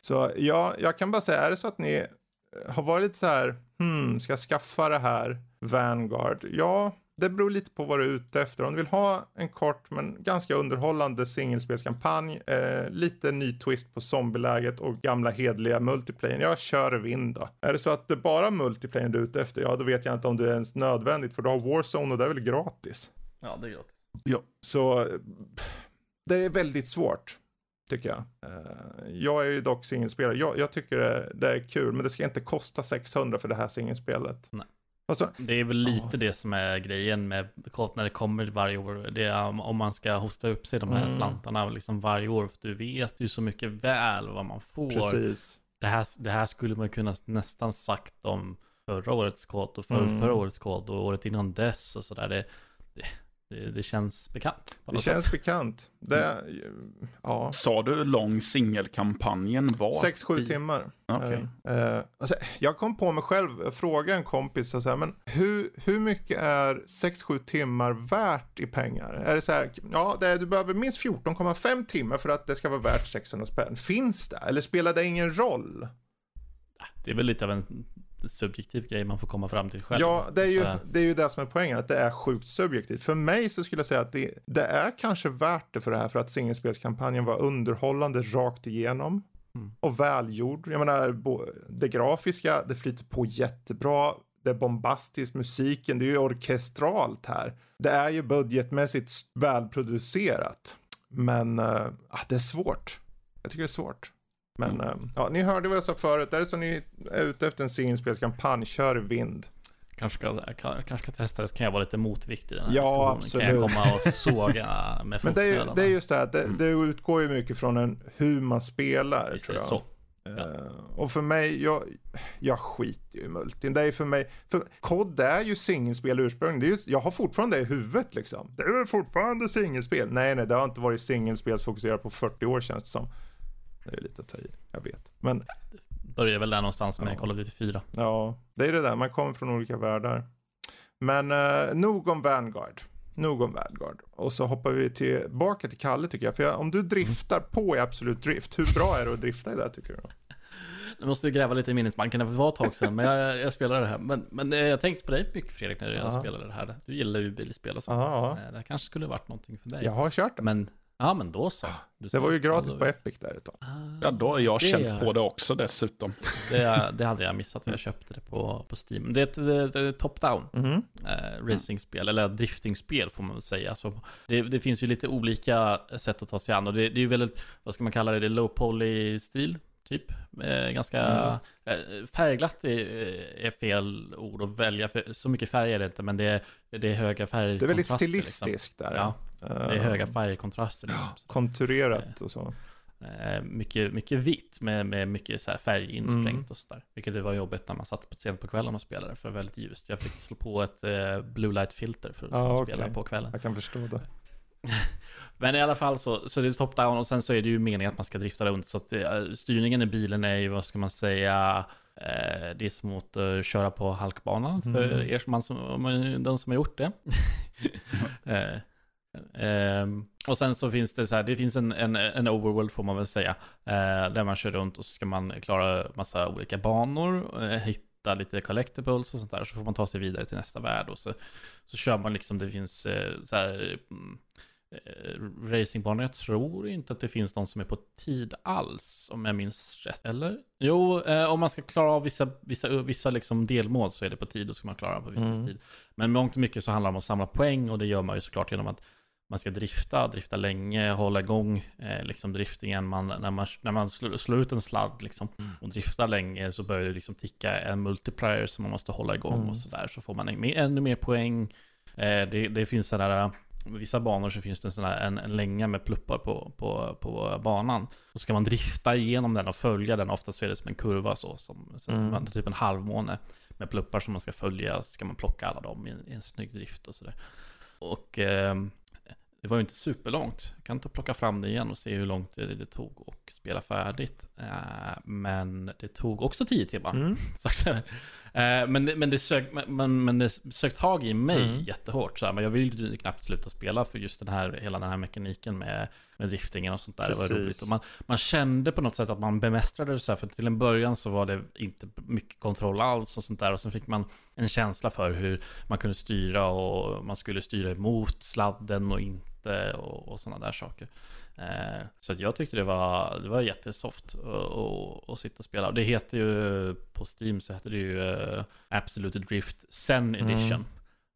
Så ja, jag kan bara säga, är det så att ni eh, har varit lite så här, hmm, ska jag skaffa det här Vanguard? Ja, det beror lite på vad du är ute efter. Om du vill ha en kort men ganska underhållande singelspelskampanj, eh, lite ny twist på zombieläget och gamla hedliga multiplayer. Jag kör vind då. Är det så att det är bara multiplayer du är ute efter, ja då vet jag inte om det är ens nödvändigt för du har Warzone och det är väl gratis. Ja, det är gratis. Ja. Så det är väldigt svårt, tycker jag. Eh, jag är ju dock singelspelare. Jag, jag tycker det, det, är kul, men det ska inte kosta 600 för det här singelspelet. Nej. Alltså, det är väl lite oh. det som är grejen med när det kommer varje år. Det är om man ska hosta upp sig de här mm. slantarna liksom varje år. För du vet ju så mycket väl vad man får. Precis. Det här, det här skulle man kunna nästan sagt om förra årets kod och för, mm. förra årets kod och året innan dess och sådär. Det, det, känns bekant. Det känns sätt. bekant. Det, ja. Sa du hur lång singelkampanjen var? 6-7 timmar. Okay. Uh, uh, alltså, jag kom på mig själv, fråga en kompis, så här, men hur, hur mycket är 6-7 timmar värt i pengar? Är det så här, ja, det, du behöver minst 14,5 timmar för att det ska vara värt 600 spänn. Finns det? Eller spelar det ingen roll? Det är väl lite av en subjektiv grej man får komma fram till själv. Ja, det är ju det, är ju det som är poängen, att det är sjukt subjektivt. För mig så skulle jag säga att det, det är kanske värt det för det här, för att singelspelskampanjen var underhållande rakt igenom. Mm. Och välgjord. Jag menar, det grafiska, det flyter på jättebra. Det är bombastiskt, musiken, det är ju orkestralt här. Det är ju budgetmässigt välproducerat. Men uh, det är svårt. Jag tycker det är svårt. Men mm. ja, ni hörde vad jag sa förut. Är det så ni är ute efter en singelspelskampanj, kör vind. kanske ska, kanske ska testa det, så kan jag vara lite motviktig i den här Ja, absolut. Kan jag komma och såga med Men det är, det är just det här, det, det utgår ju mycket från en, hur man spelar. Visst tror är jag. det så. Uh, och för mig, jag, jag skiter ju i multin. Det är för mig, för COD är ju singelspel ursprungligen. Jag har fortfarande det i huvudet liksom. Det är fortfarande singelspel. Nej, nej, det har inte varit singelspelsfokuserat på 40 år känns det som. Det är lite att ta i, jag vet. Men börjar väl där någonstans med Ja. Call of Duty 4. ja, det är det där, man kommer från olika världar. Men uh, nog om Vanguard. Nog om Vanguard. Och så hoppar vi tillbaka till Kalle tycker jag. För jag, om du driftar på i Absolut Drift, hur bra är det att drifta i det tycker du? Nu måste vi gräva lite i minnesbanken, det var ett tag sedan, men jag, jag spelade det här. Men, men eh, jag tänkte på dig mycket Fredrik, när jag Ja. spelade det här. Du gillar ju bilspel och så. Ja, Eh, Det kanske skulle varit någonting för dig. jag har kört det. Men, ja men då så. Du Det var ju gratis på Epic där ett tag. Ah, Ja, då har jag det känt är- på det också dessutom. Det, det hade jag missat, jag köpte det på, på Steam. Det är ett, top-down Mhm. eh, racingspel, eller driftingspel får man väl säga. Så det, det finns ju lite olika sätt att ta sig an och det, det är ju väldigt, vad ska man kalla det, det är low poly-stil. Typ. Eh, ganska eh, färgglatt är, är fel ord att välja, för så mycket färg är det inte, men det är, det är höga färger. Det är väldigt stilistiskt där. Ja, det är Eh, höga färgkontraster. Liksom. Konturerat och så. eh, mycket, mycket vitt med, med mycket så färg insprängt Mm. och sådär. Vilket det var jobbigt när man satt på sent på kvällen och spelade för det var väldigt ljust. Jag fick slå på ett eh, blue light filter för att Ja, spela okej. på kvällen. Jag kan förstå det. Men i alla fall så, så det är top-down och sen så är det ju meningen att man ska drifta runt. Så att det, styrningen i bilen är ju, vad ska man säga, eh, det är som att eh, köra på halkbanan för Mm. er som, man som, de som har gjort det. eh, ehm, och sen så finns det så här, det finns en, en, en overworld får man väl säga, eh, där man kör runt och så ska man klara massa olika banor, eh, hitta lite collectibles och sånt där, så får man ta sig vidare till nästa värld och så, så kör man liksom, det finns eh, så här, mm, eh, racingbanor. Jag tror inte att det finns någon som är på tid alls, om jag minns rätt. Eller? Jo, eh, om man ska klara av vissa, vissa, vissa liksom delmål så är det på tid, och ska man klara dem på viss Mm. tid. Men mångt och mycket så handlar det om att samla poäng och det gör man ju såklart genom att man ska drifta, drifta länge, hålla igång eh, liksom driftingen. Man, när man, när man slår, slår ut en sladd liksom, och driftar länge så börjar det liksom ticka en multiplier som man måste hålla igång Mm. och sådär. Så får man en, ännu mer poäng. Eh, det, det finns sådana vissa banor så finns det en, sån här, en, en länga med pluppar på, på, på banan. Så ska man drifta igenom den och följa den. Ofta så är det som en kurva så, som, som Mm. typ en halvmåne med pluppar som man ska följa. Så ska man plocka alla dem i, en- i en snygg drift och sådär. Och ehm, det var ju inte superlångt. Jag kan inte plocka fram det igen och se hur långt det, det tog och spela färdigt. Eh, men det tog också tio timmar. Mm. Eh, men, det- men, det sök, men- men, det sök tag i mig Mm. jättehårt. Så här, men jag vill ju knappt sluta spela för just den här, hela den här mekaniken med, med driftingen och sånt där. Det var roligt. Och man, man kände på något sätt att man bemästrade det så här, för till en början så var det inte mycket kontroll alls och sånt där. Och sen fick man en känsla för hur man kunde styra och man skulle styra emot sladden och inte och, och sådana där saker. Eh, så att jag tyckte det var, det var jättesoft att- sitta och spela. Det heter ju, på Steam så heter det ju eh, Absolute Drift Zen Mm. Edition.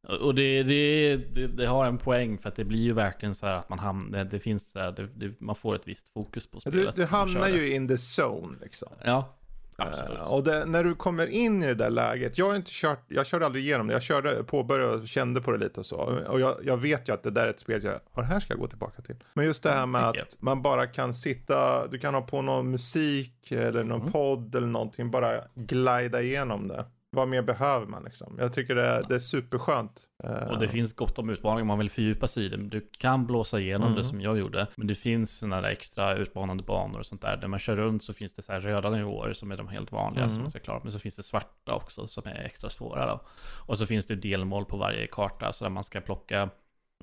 Och- Och det, det, det, det har en poäng för att det blir ju verkligen så här att man hamnar, det finns så här, man får ett visst fokus på Du, spelet. du man hamnar ju in the zone liksom. Ja, absolut. Eh, och det, när du kommer in i det där läget, jag har inte kört, jag körde aldrig igenom det, jag körde, påbörjade och kände på det lite och så. Och jag, jag vet ju att det där är ett spel jag, och det här ska jag gå tillbaka till. Men just det här med Tänker att man bara kan sitta, du kan ha på någon musik eller någon Mm. podd eller någonting, bara glida igenom det. Vad mer behöver man liksom? Jag tycker det, är- det är superskönt. Eh, Och det finns gott om utmaningar om man vill fördjupa sig i det. Du kan blåsa igenom Mm. det som jag gjorde. Men det finns sådana där extra utmanande banor och sånt där. Där man kör runt så finns det så här röda nivåer som är de helt vanliga Mm. som man ska klara. Men så finns det svarta också som är extra svåra då. Och så finns det delmål på varje karta så där man ska plocka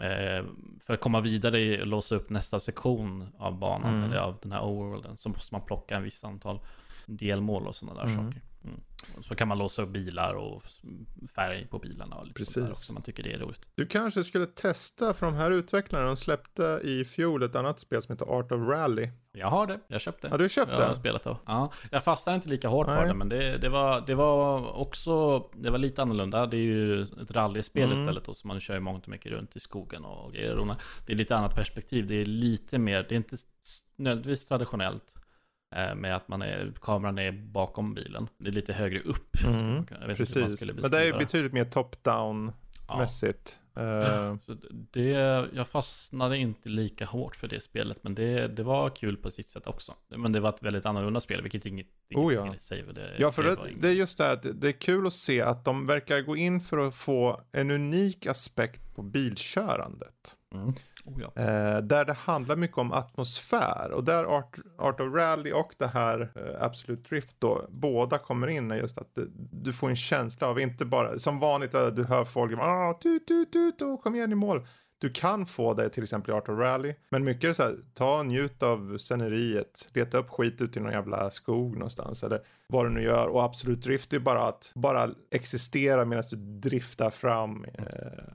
eh, för att komma vidare och låsa upp nästa sektion av banan, Mm. eller av den här overworlden, så måste man plocka en viss antal delmål och sådana där Mm. saker. Mm. Så kan man låsa upp bilar och färg på bilarna och lite Precis. också, man tycker det är roligt. Du kanske skulle testa, för de här utvecklarna, de släppte i fjol ett annat spel som heter Art of Rally. Jag har det, jag köpte. Ja, du har köpt jag har spelat det. Ja, jag fastnade inte lika hårt Nej. för det, men det, det, var, det var också, det var lite annorlunda. Det är ju ett rallyspel Mm. istället då, så man kör ju mångt och mycket runt i skogen och grejer. Det är lite annat perspektiv, det är lite mer, det är inte nödvändigtvis traditionellt. Eh, med att man är, kameran är bakom bilen. Det är lite högre upp. Mm, precis. Men det är betydligt mer top-down mässigt. Uh... det, jag fastnade inte lika hårt för det spelet, men det, det var kul på sitt sätt också. Men det var ett väldigt annorlunda spel, vilket inget, inget oh, ja. säger. Det, ja, för det, det, är just det här, det är kul att se att de verkar gå in för att få en unik aspekt på bilkörandet. Mm. Oh ja. eh, där det handlar mycket om atmosfär och där Art, Art of Rally och det här eh, Absolute Drift då båda kommer in just att det, du får en känsla av inte bara som vanligt att du hör folk ah, tut, tut, tut, oh, kom igen i mål du kan få det till exempel i Art of Rally. Men mycket är så här, ta och njut av sceneriet. Leta upp skit ute i någon jävla skog någonstans. Eller vad du nu gör. Och absolut drift är bara att bara existera medan du driftar fram eh,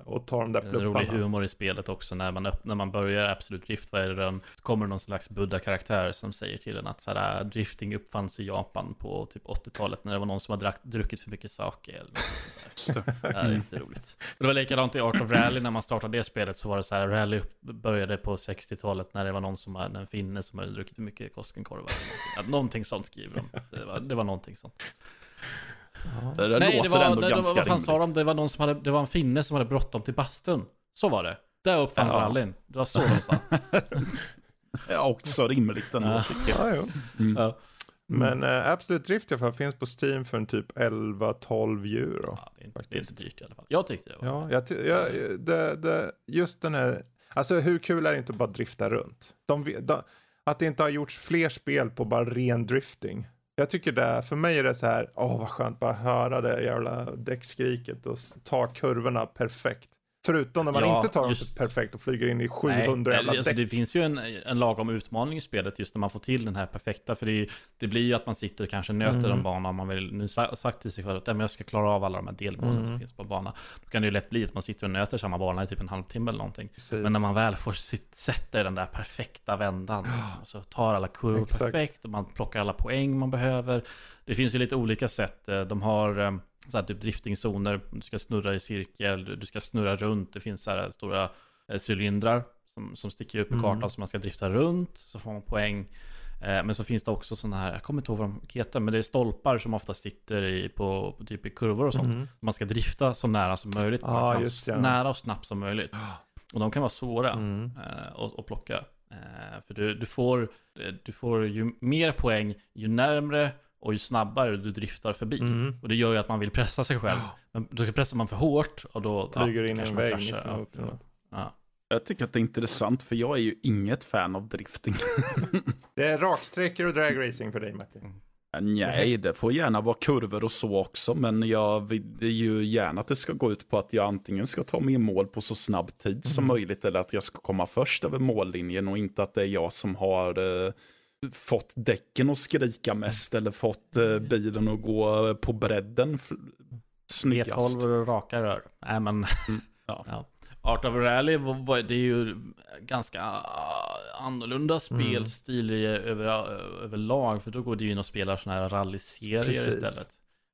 och tar de där plupparna. Det är rolig humor i spelet också när man, när man börjar absolut drift. Vad är det så kommer någon slags buddha-karaktär som säger till en att så här, drifting uppfanns i Japan på typ 80-talet när det var någon som hade druckit för mycket sake. Eller det är inte roligt. Det var likadant i Art of Rally när man startade det spelet så var det så här, rally började på 60-talet när det var någon som var en finne som hade druckit för mycket Koskenkorva. Någonting. någonting sånt skriver de. Det var, det var någonting sånt. Ja. Det Nej, låter det var, ändå det, ganska vad fan sa de? Det var, någon som hade, det var en finne som hade bråttom till bastun. Så var det. Där uppfanns ja. rallyn. Det var så de sa. ja, också rimligt ändå ja. tycker jag. Ja, mm. ja. Men äh, Absolut Drift i alla fall finns på Steam för en typ 11-12 euro. Ja, det, är inte, det är inte dyrt i alla fall. Jag tyckte det var. Ja, jag, jag, det, det, just den här, alltså hur kul är det inte att bara drifta runt? De, de, att det inte har gjorts fler spel på bara ren drifting. Jag tycker det, för mig är det så här, åh vad skönt bara höra det jävla däckskriket och ta kurvorna perfekt. Förutom när man ja, inte tar just... dem perfekt och flyger in i 700 Nej, jävla alltså, däck. Det finns ju en, en lagom utmaning i spelet just när man får till den här perfekta. För det, det blir ju att man sitter och kanske nöter mm. en bana om man vill, nu sagt till sig själv att jag ska klara av alla de här delmålen mm. som finns på banan. Då kan det ju lätt bli att man sitter och nöter samma bana i typ en halvtimme eller någonting. Precis. Men när man väl får sitt, sätter den där perfekta vändan, liksom, och så tar alla kurvor Exakt. perfekt och man plockar alla poäng man behöver. Det finns ju lite olika sätt. De har eh, så här typ driftingzoner, du ska snurra i cirkel, du ska snurra runt, det finns så här stora eh, cylindrar som, som sticker upp i kartan mm. som man ska drifta runt, så får man poäng. Eh, men så finns det också sådana här, jag kommer inte ihåg vad de heter, men det är stolpar som ofta sitter i, på, på typ i kurvor och sånt. Mm. Man ska drifta så nära som möjligt, ah, just, ja. nära och snabbt som möjligt. Och de kan vara svåra mm. eh, att, att plocka. Eh, för du, du, får, du får ju mer poäng ju närmre och ju snabbare du driftar förbi. Mm. Och det gör ju att man vill pressa sig själv. Men då pressar man för hårt och då flyger ja, in i en vägg. Ja. Jag tycker att det är intressant för jag är ju inget fan av drifting. det är raksträckor och dragracing för dig Matti. Mm. Nej, det får gärna vara kurvor och så också, men jag vill ju gärna att det ska gå ut på att jag antingen ska ta mig i mål på så snabb tid som mm. möjligt eller att jag ska komma först över mållinjen och inte att det är jag som har eh, fått däcken att skrika mest eller fått eh, bilen att gå på bredden snyggast. E12 och raka rör. Nej men, mm, ja. ja. Art of Rally, det är ju ganska ah, annorlunda mm. spelstil mm. över, överlag. För då går det ju in och spelar sådana här rallyserier istället.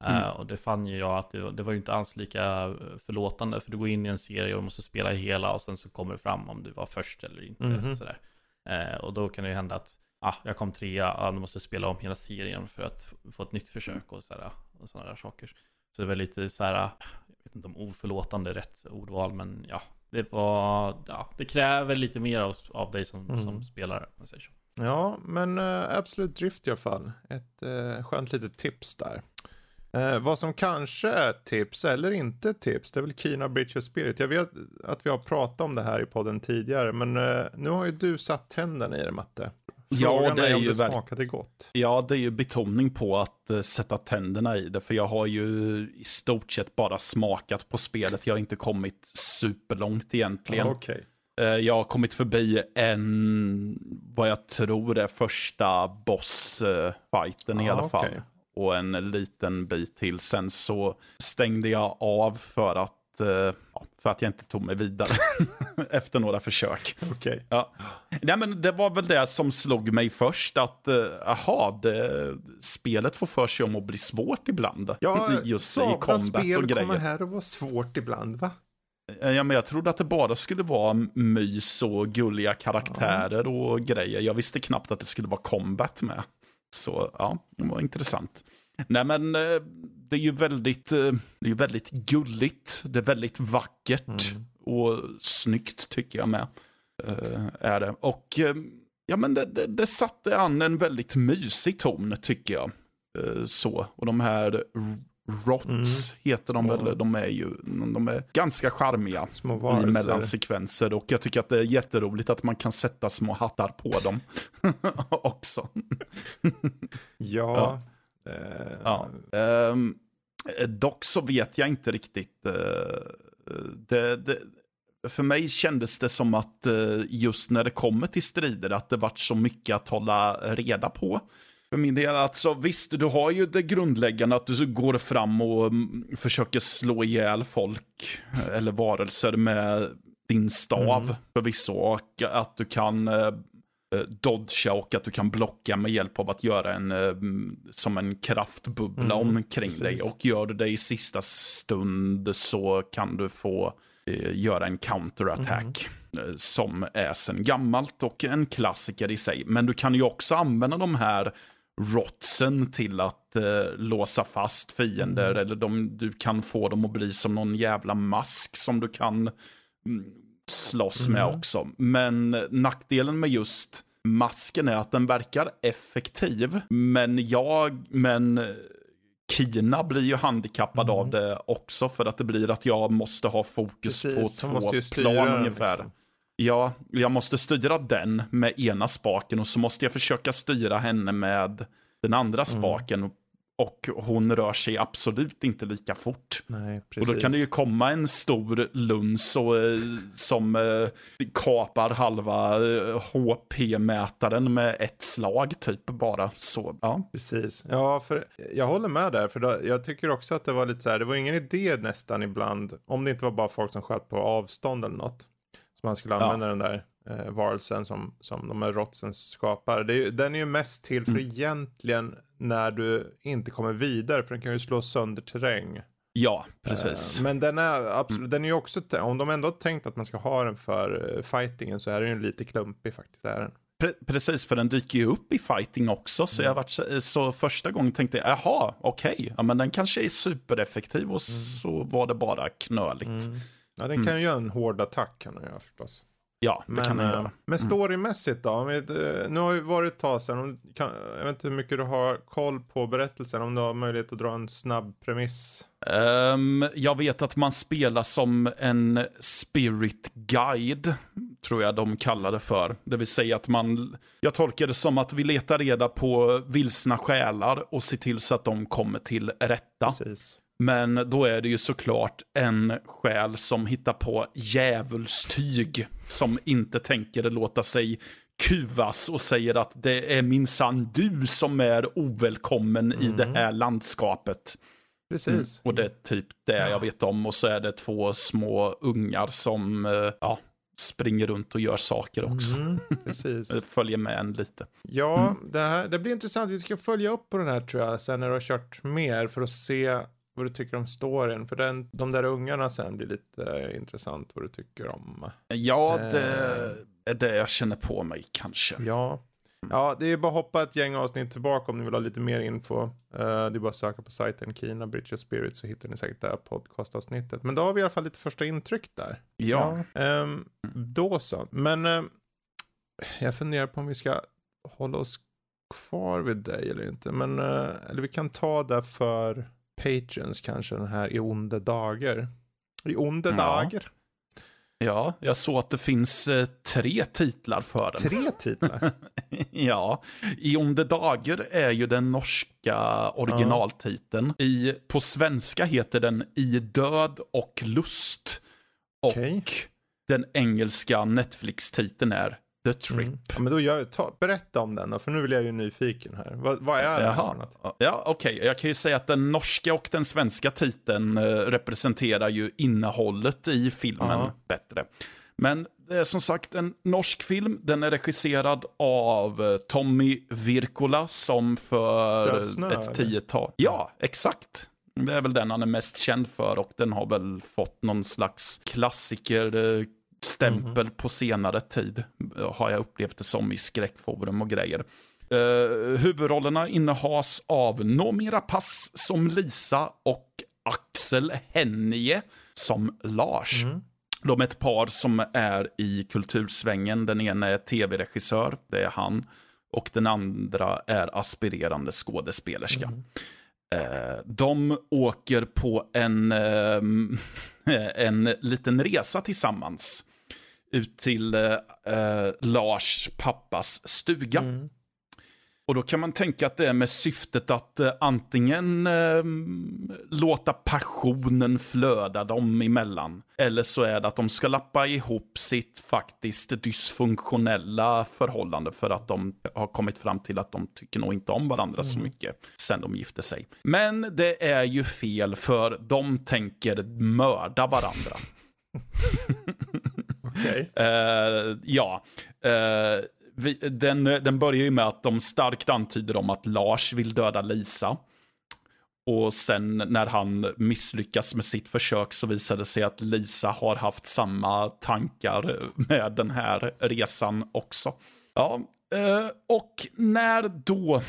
Mm. Uh, och det fann ju jag att det, det, var ju inte alls lika förlåtande. För du går in i en serie och du måste spela hela och sen så kommer det fram om du var först eller inte. Mm. Sådär. Uh, och då kan det ju hända att ah, jag kom trea, ah, du måste spela om hela serien för att få ett nytt försök och sådana där saker. Så det var lite så här, jag vet inte om oförlåtande är rätt ordval, men ja, det var, ja, det kräver lite mer av, av dig som, mm. som spelare. Ja, men uh, Absolut Drift i alla fall. Ett uh, skönt litet tips där. Uh, vad som kanske är tips eller inte tips, det är väl Kina Bridge of Spirit. Jag vet att vi har pratat om det här i podden tidigare, men uh, nu har ju du satt tänderna i det, Matte. Frågan ja, det är, är om ju det smakade gott. Ja, det är ju betoning på att uh, sätta tänderna i det. För jag har ju i stort sett bara smakat på spelet. Jag har inte kommit superlångt egentligen. Ah, okay. uh, jag har kommit förbi en, vad jag tror är första bossfighten uh, i alla fall. Okay. Och en liten bit till. Sen så stängde jag av för att Eh, för att jag inte tog mig vidare efter några försök. Okay. Ja. Nej, men det var väl det som slog mig först, att aha, det, spelet får för sig om att bli svårt ibland. Ja, just i combat spel och grejer. kommer här att vara svårt ibland, va? Eh, ja, men jag trodde att det bara skulle vara mys och gulliga karaktärer ja. och grejer. Jag visste knappt att det skulle vara combat med. Så ja, det var intressant. Nej men eh, det är ju väldigt, eh, det är väldigt gulligt, det är väldigt vackert mm. och snyggt tycker jag med. Uh, är det. Och uh, ja men det, det, det, satte an en väldigt mysig ton tycker jag. Uh, så, och de här Rots mm. heter de väl, de är ju de är ganska charmiga i mellansekvenser. Och jag tycker att det är jätteroligt att man kan sätta små hattar på dem också. ja. ja. Ja. Um, dock så vet jag inte riktigt. Uh, det, det, för mig kändes det som att uh, just när det kommer till strider, att det vart så mycket att hålla reda på. För min del, alltså visst, du har ju det grundläggande att du går fram och mm, försöker slå ihjäl folk eller varelser med din stav mm. förvisso. Och att du kan eh, eh, dodga och att du kan blocka med hjälp av att göra en eh, som en kraftbubbla mm, omkring precis. dig. Och gör du det i sista stund så kan du få eh, göra en counterattack. Mm. Som är sen gammalt och en klassiker i sig. Men du kan ju också använda de här rotsen till att eh, låsa fast fiender. Mm. Eller de, du kan få dem att bli som någon jävla mask som du kan mm, slåss mm. med också. Men nackdelen med just masken är att den verkar effektiv. Men jag, men Kina blir ju handikappad av mm. det också för att det blir att jag måste ha fokus Precis, på två plan ungefär. Liksom. Ja, jag måste styra den med ena spaken och så måste jag försöka styra henne med den andra mm. spaken. Mm. Och hon rör sig absolut inte lika fort. Nej, och då kan det ju komma en stor luns och, eh, som eh, kapar halva eh, HP-mätaren med ett slag typ bara. Så, ja. Precis. Ja, för jag håller med där. För då, jag tycker också att det var lite så här, det var ingen idé nästan ibland, om det inte var bara folk som sköt på avstånd eller något man skulle använda ja. den där eh, varelsen som, som de här rotsen skapar. Det är, den är ju mest till för mm. egentligen när du inte kommer vidare, för den kan ju slå sönder terräng. Ja, precis. Eh, men den är absolut, mm. den är ju också, om de ändå har tänkt att man ska ha den för uh, fightingen så är den ju lite klumpig faktiskt. Är den. Pre precis, för den dyker ju upp i fighting också. Så, mm. jag varit, så, så första gången tänkte jag, jaha, okej, okay. ja, men den kanske är supereffektiv och mm. så var det bara knöligt. Mm. Ja, den kan mm. ju göra en hård attack kan den göra förstås. Ja, det men, kan den göra. Mm. Men storymässigt då? Nu har ju varit ett tag sedan. jag vet inte hur mycket du har koll på berättelsen. Om du har möjlighet att dra en snabb premiss. Um, jag vet att man spelar som en spirit guide, tror jag de kallar det för. Det vill säga att man, jag tolkar det som att vi letar reda på vilsna själar och ser till så att de kommer till rätta. Precis. Men då är det ju såklart en själ som hittar på djävulstyg som inte tänker låta sig kuvas och säger att det är minsann du som är ovälkommen mm. i det här landskapet. Precis. Mm. Och det är typ det jag vet om. Och så är det två små ungar som eh, ja, springer runt och gör saker också. Mm, precis. Följer med en lite. Ja, mm. det, här, det blir intressant. Vi ska följa upp på den här tror jag sen när du har kört mer för att se vad du tycker om storyn. För den, de där ungarna sen blir lite uh, intressant vad du tycker om. Ja, det uh, är det jag känner på mig kanske. Ja. Ja, det är bara att hoppa ett gäng avsnitt tillbaka om ni vill ha lite mer info. Uh, det är bara att söka på sajten Kina Bridge of Spirit så hittar ni säkert det här podcastavsnittet. Men då har vi i alla fall lite första intryck där. Ja. ja um, då så. Men jag funderar på om vi ska hålla oss kvar vid dig eller inte. Men, eller vi kan ta det för Patrons kanske den här i onda dagar. I onda ja. dagar. Ja, jag såg att det finns eh, tre titlar för den. Tre titlar? ja, I onda dagar är ju den norska originaltiteln. Ja. I, på svenska heter den I död och lust. Och okay. den engelska Netflix-titeln är The Trip. Mm. Ja, men då gör, ta, berätta om den då, för nu blir jag ju nyfiken här. Vad, vad är det Jaha. för något? Ja, okej. Okay. Jag kan ju säga att den norska och den svenska titeln eh, representerar ju innehållet i filmen Aha. bättre. Men det är som sagt en norsk film. Den är regisserad av eh, Tommy Virkola som för Dödsnö, ett tiotal... Ja, exakt. Det är väl den han är mest känd för och den har väl fått någon slags klassiker eh, stämpel mm. på senare tid. Har jag upplevt det som i skräckforum och grejer. Uh, huvudrollerna innehas av Noomi Rapace som Lisa och Axel Hennie som Lars. Mm. De är ett par som är i kultursvängen. Den ena är tv-regissör, det är han. Och den andra är aspirerande skådespelerska. Mm. Eh, de åker på en, eh, en liten resa tillsammans. Ut till eh, Lars pappas stuga. Mm. Och då kan man tänka att det är med syftet att eh, antingen eh, låta passionen flöda dem emellan. Eller så är det att de ska lappa ihop sitt faktiskt dysfunktionella förhållande för att de har kommit fram till att de tycker nog inte om varandra mm. så mycket sen de gifte sig. Men det är ju fel för de tänker mörda varandra. Okay. uh, eh, ja. Uh, vi, den, den börjar ju med att de starkt antyder om att Lars vill döda Lisa. Och sen när han misslyckas med sitt försök så visar det sig att Lisa har haft samma tankar med den här resan också. Ja, eh, och när då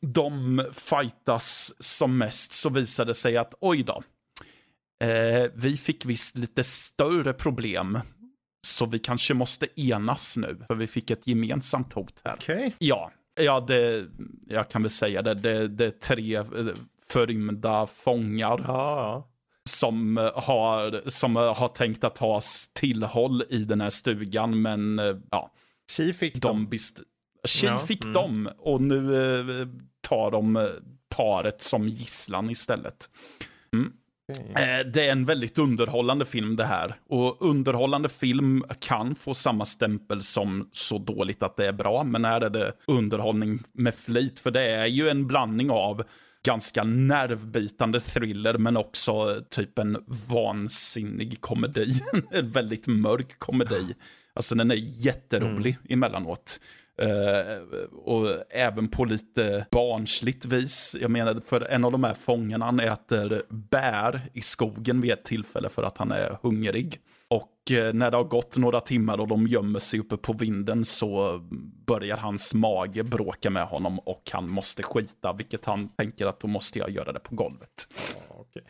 de fightas som mest så visar det sig att oj då, vi fick visst lite större problem så vi kanske måste enas nu, för vi fick ett gemensamt hot här. Okej. Okay. Ja, ja det, jag kan väl säga det, det, det är tre eh, förrymda fångar. Ja. Som har, som har tänkt att ha tillhåll i den här stugan, men eh, ja. Tji fick de dem. Tji ja. fick mm. dem, och nu eh, tar de paret som gisslan istället. Mm. Eh, det är en väldigt underhållande film det här. Och underhållande film kan få samma stämpel som så dåligt att det är bra. Men här är det underhållning med flit. För det är ju en blandning av ganska nervbitande thriller men också typ en vansinnig komedi. en väldigt mörk komedi. Alltså den är jätterolig mm. emellanåt. Uh, och även på lite barnsligt vis. Jag menar, för en av de här fångarna han äter bär i skogen vid ett tillfälle för att han är hungrig. Och uh, när det har gått några timmar och de gömmer sig uppe på vinden så börjar hans mage bråka med honom och han måste skita, vilket han tänker att då måste jag göra det på golvet. Oh, okay.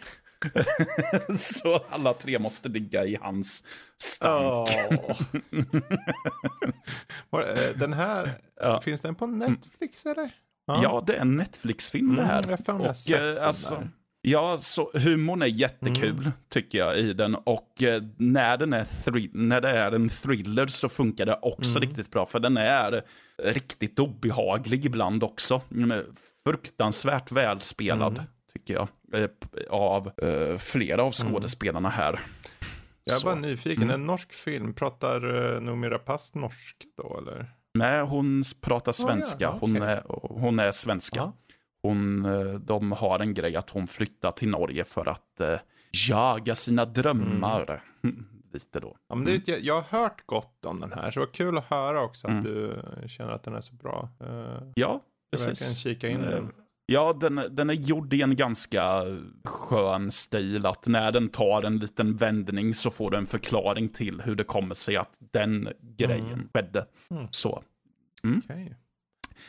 så alla tre måste ligga i hans stank. Oh. Den här, ja. finns den på Netflix eller? Ja, ja det är en Netflix-film det här. Mm, jag fan och, eh, alltså, Ja, så humorn är jättekul mm. tycker jag i den. Och eh, när, den är när det är en thriller så funkar det också mm. riktigt bra. För den är riktigt obehaglig ibland också. Fruktansvärt välspelad. Mm tycker jag. Eh, av eh, flera av mm. skådespelarna här. Jag är bara nyfiken, mm. en norsk film, pratar uh, Noomi Rapace norska då eller? Nej, hon pratar svenska. Oh, ja, hon, är, hon är svenska. Ah. Hon, de har en grej att hon flyttar till Norge för att uh, jaga sina drömmar. Mm. Lite då. Ja, men det, mm. jag har hört gott om den här, så det var kul att höra också att mm. du känner att den är så bra. Uh, ja, precis. Jag kan kika in den. Ja, den, den är gjord i en ganska skön stil. Att när den tar en liten vändning så får du en förklaring till hur det kommer sig att den grejen mm. skedde. Mm. Så. Mm. Okay.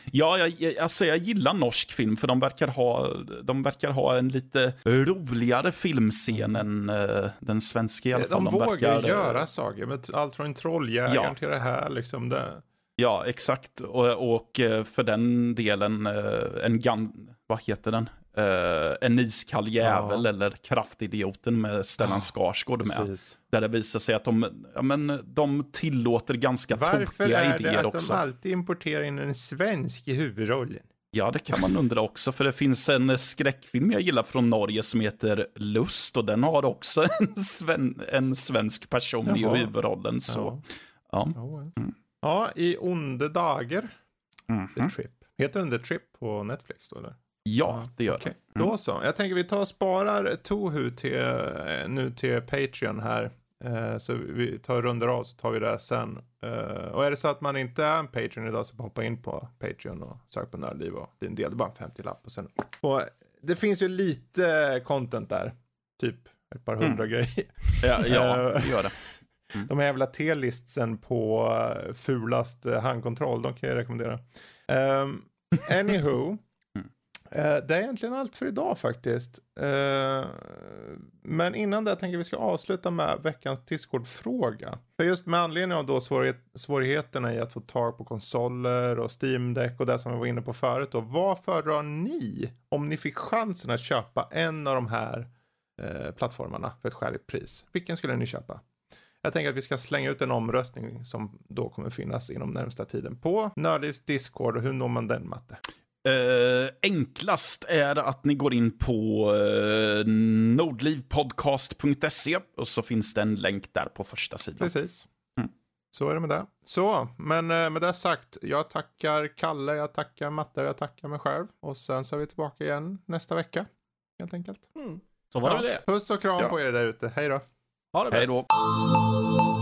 Ja, jag, alltså jag gillar norsk film för de verkar ha, de verkar ha en lite roligare filmscen än uh, den svenska i alla fall. De, de vågar verkar, göra saker, med allt från trolljägaren ja. till det här. Liksom det. Ja, exakt. Och, och eh, för den delen, eh, en gan... Vad heter den? Uh, en iskall jävel ja. eller kraftidioten med Stellan ja, Skarsgård med. Precis. Där det visar sig att de, ja, men, de tillåter ganska Varför tokiga idéer också. Varför är det att de alltid importerar in en svensk i huvudrollen? Ja, det kan man undra också, för det finns en skräckfilm jag gillar från Norge som heter Lust och den har också en, sven en svensk person Jaha. i huvudrollen. Så, ja. ja. Mm. Ja, i onde dagar. Mm. The Trip. Heter den The Trip på Netflix då eller? Ja, det gör okay. den. Mm. Då så. Jag tänker vi tar och sparar Tohu till, eh, nu till Patreon här. Uh, så vi tar rundar av så tar vi det sen. Uh, och är det så att man inte är en Patreon idag så hoppa in på Patreon och sök på Nördliv och bli en del. Det är bara en 50-lapp. Och sen... och det finns ju lite content där. Typ ett par hundra mm. grejer. Ja, ja det gör det. Mm. De här jävla T-listsen på uh, fulast uh, handkontroll, de kan jag rekommendera. Um, Anywho. Uh, det är egentligen allt för idag faktiskt. Uh, men innan det tänker vi ska avsluta med veckans Discord-fråga. För just med anledning av då svårighet, svårigheterna i att få tag på konsoler och Steam Deck och det som vi var inne på förut då. Vad föredrar ni om ni fick chansen att köpa en av de här uh, plattformarna för ett skäligt pris? Vilken skulle ni köpa? Jag tänker att vi ska slänga ut en omröstning som då kommer finnas inom närmsta tiden på Nördlivs Discord och hur når man den Matte? Uh, enklast är att ni går in på uh, nordlivpodcast.se och så finns det en länk där på första sidan. Precis. Mm. Så är det med det. Så, men uh, med det sagt, jag tackar Kalle, jag tackar Matte, jag tackar mig själv. Och sen så är vi tillbaka igen nästa vecka. Helt enkelt. Mm. Så var det ja. det. Puss och kram ja. på er där ute. Hej då. Ha det bäst. Hej då.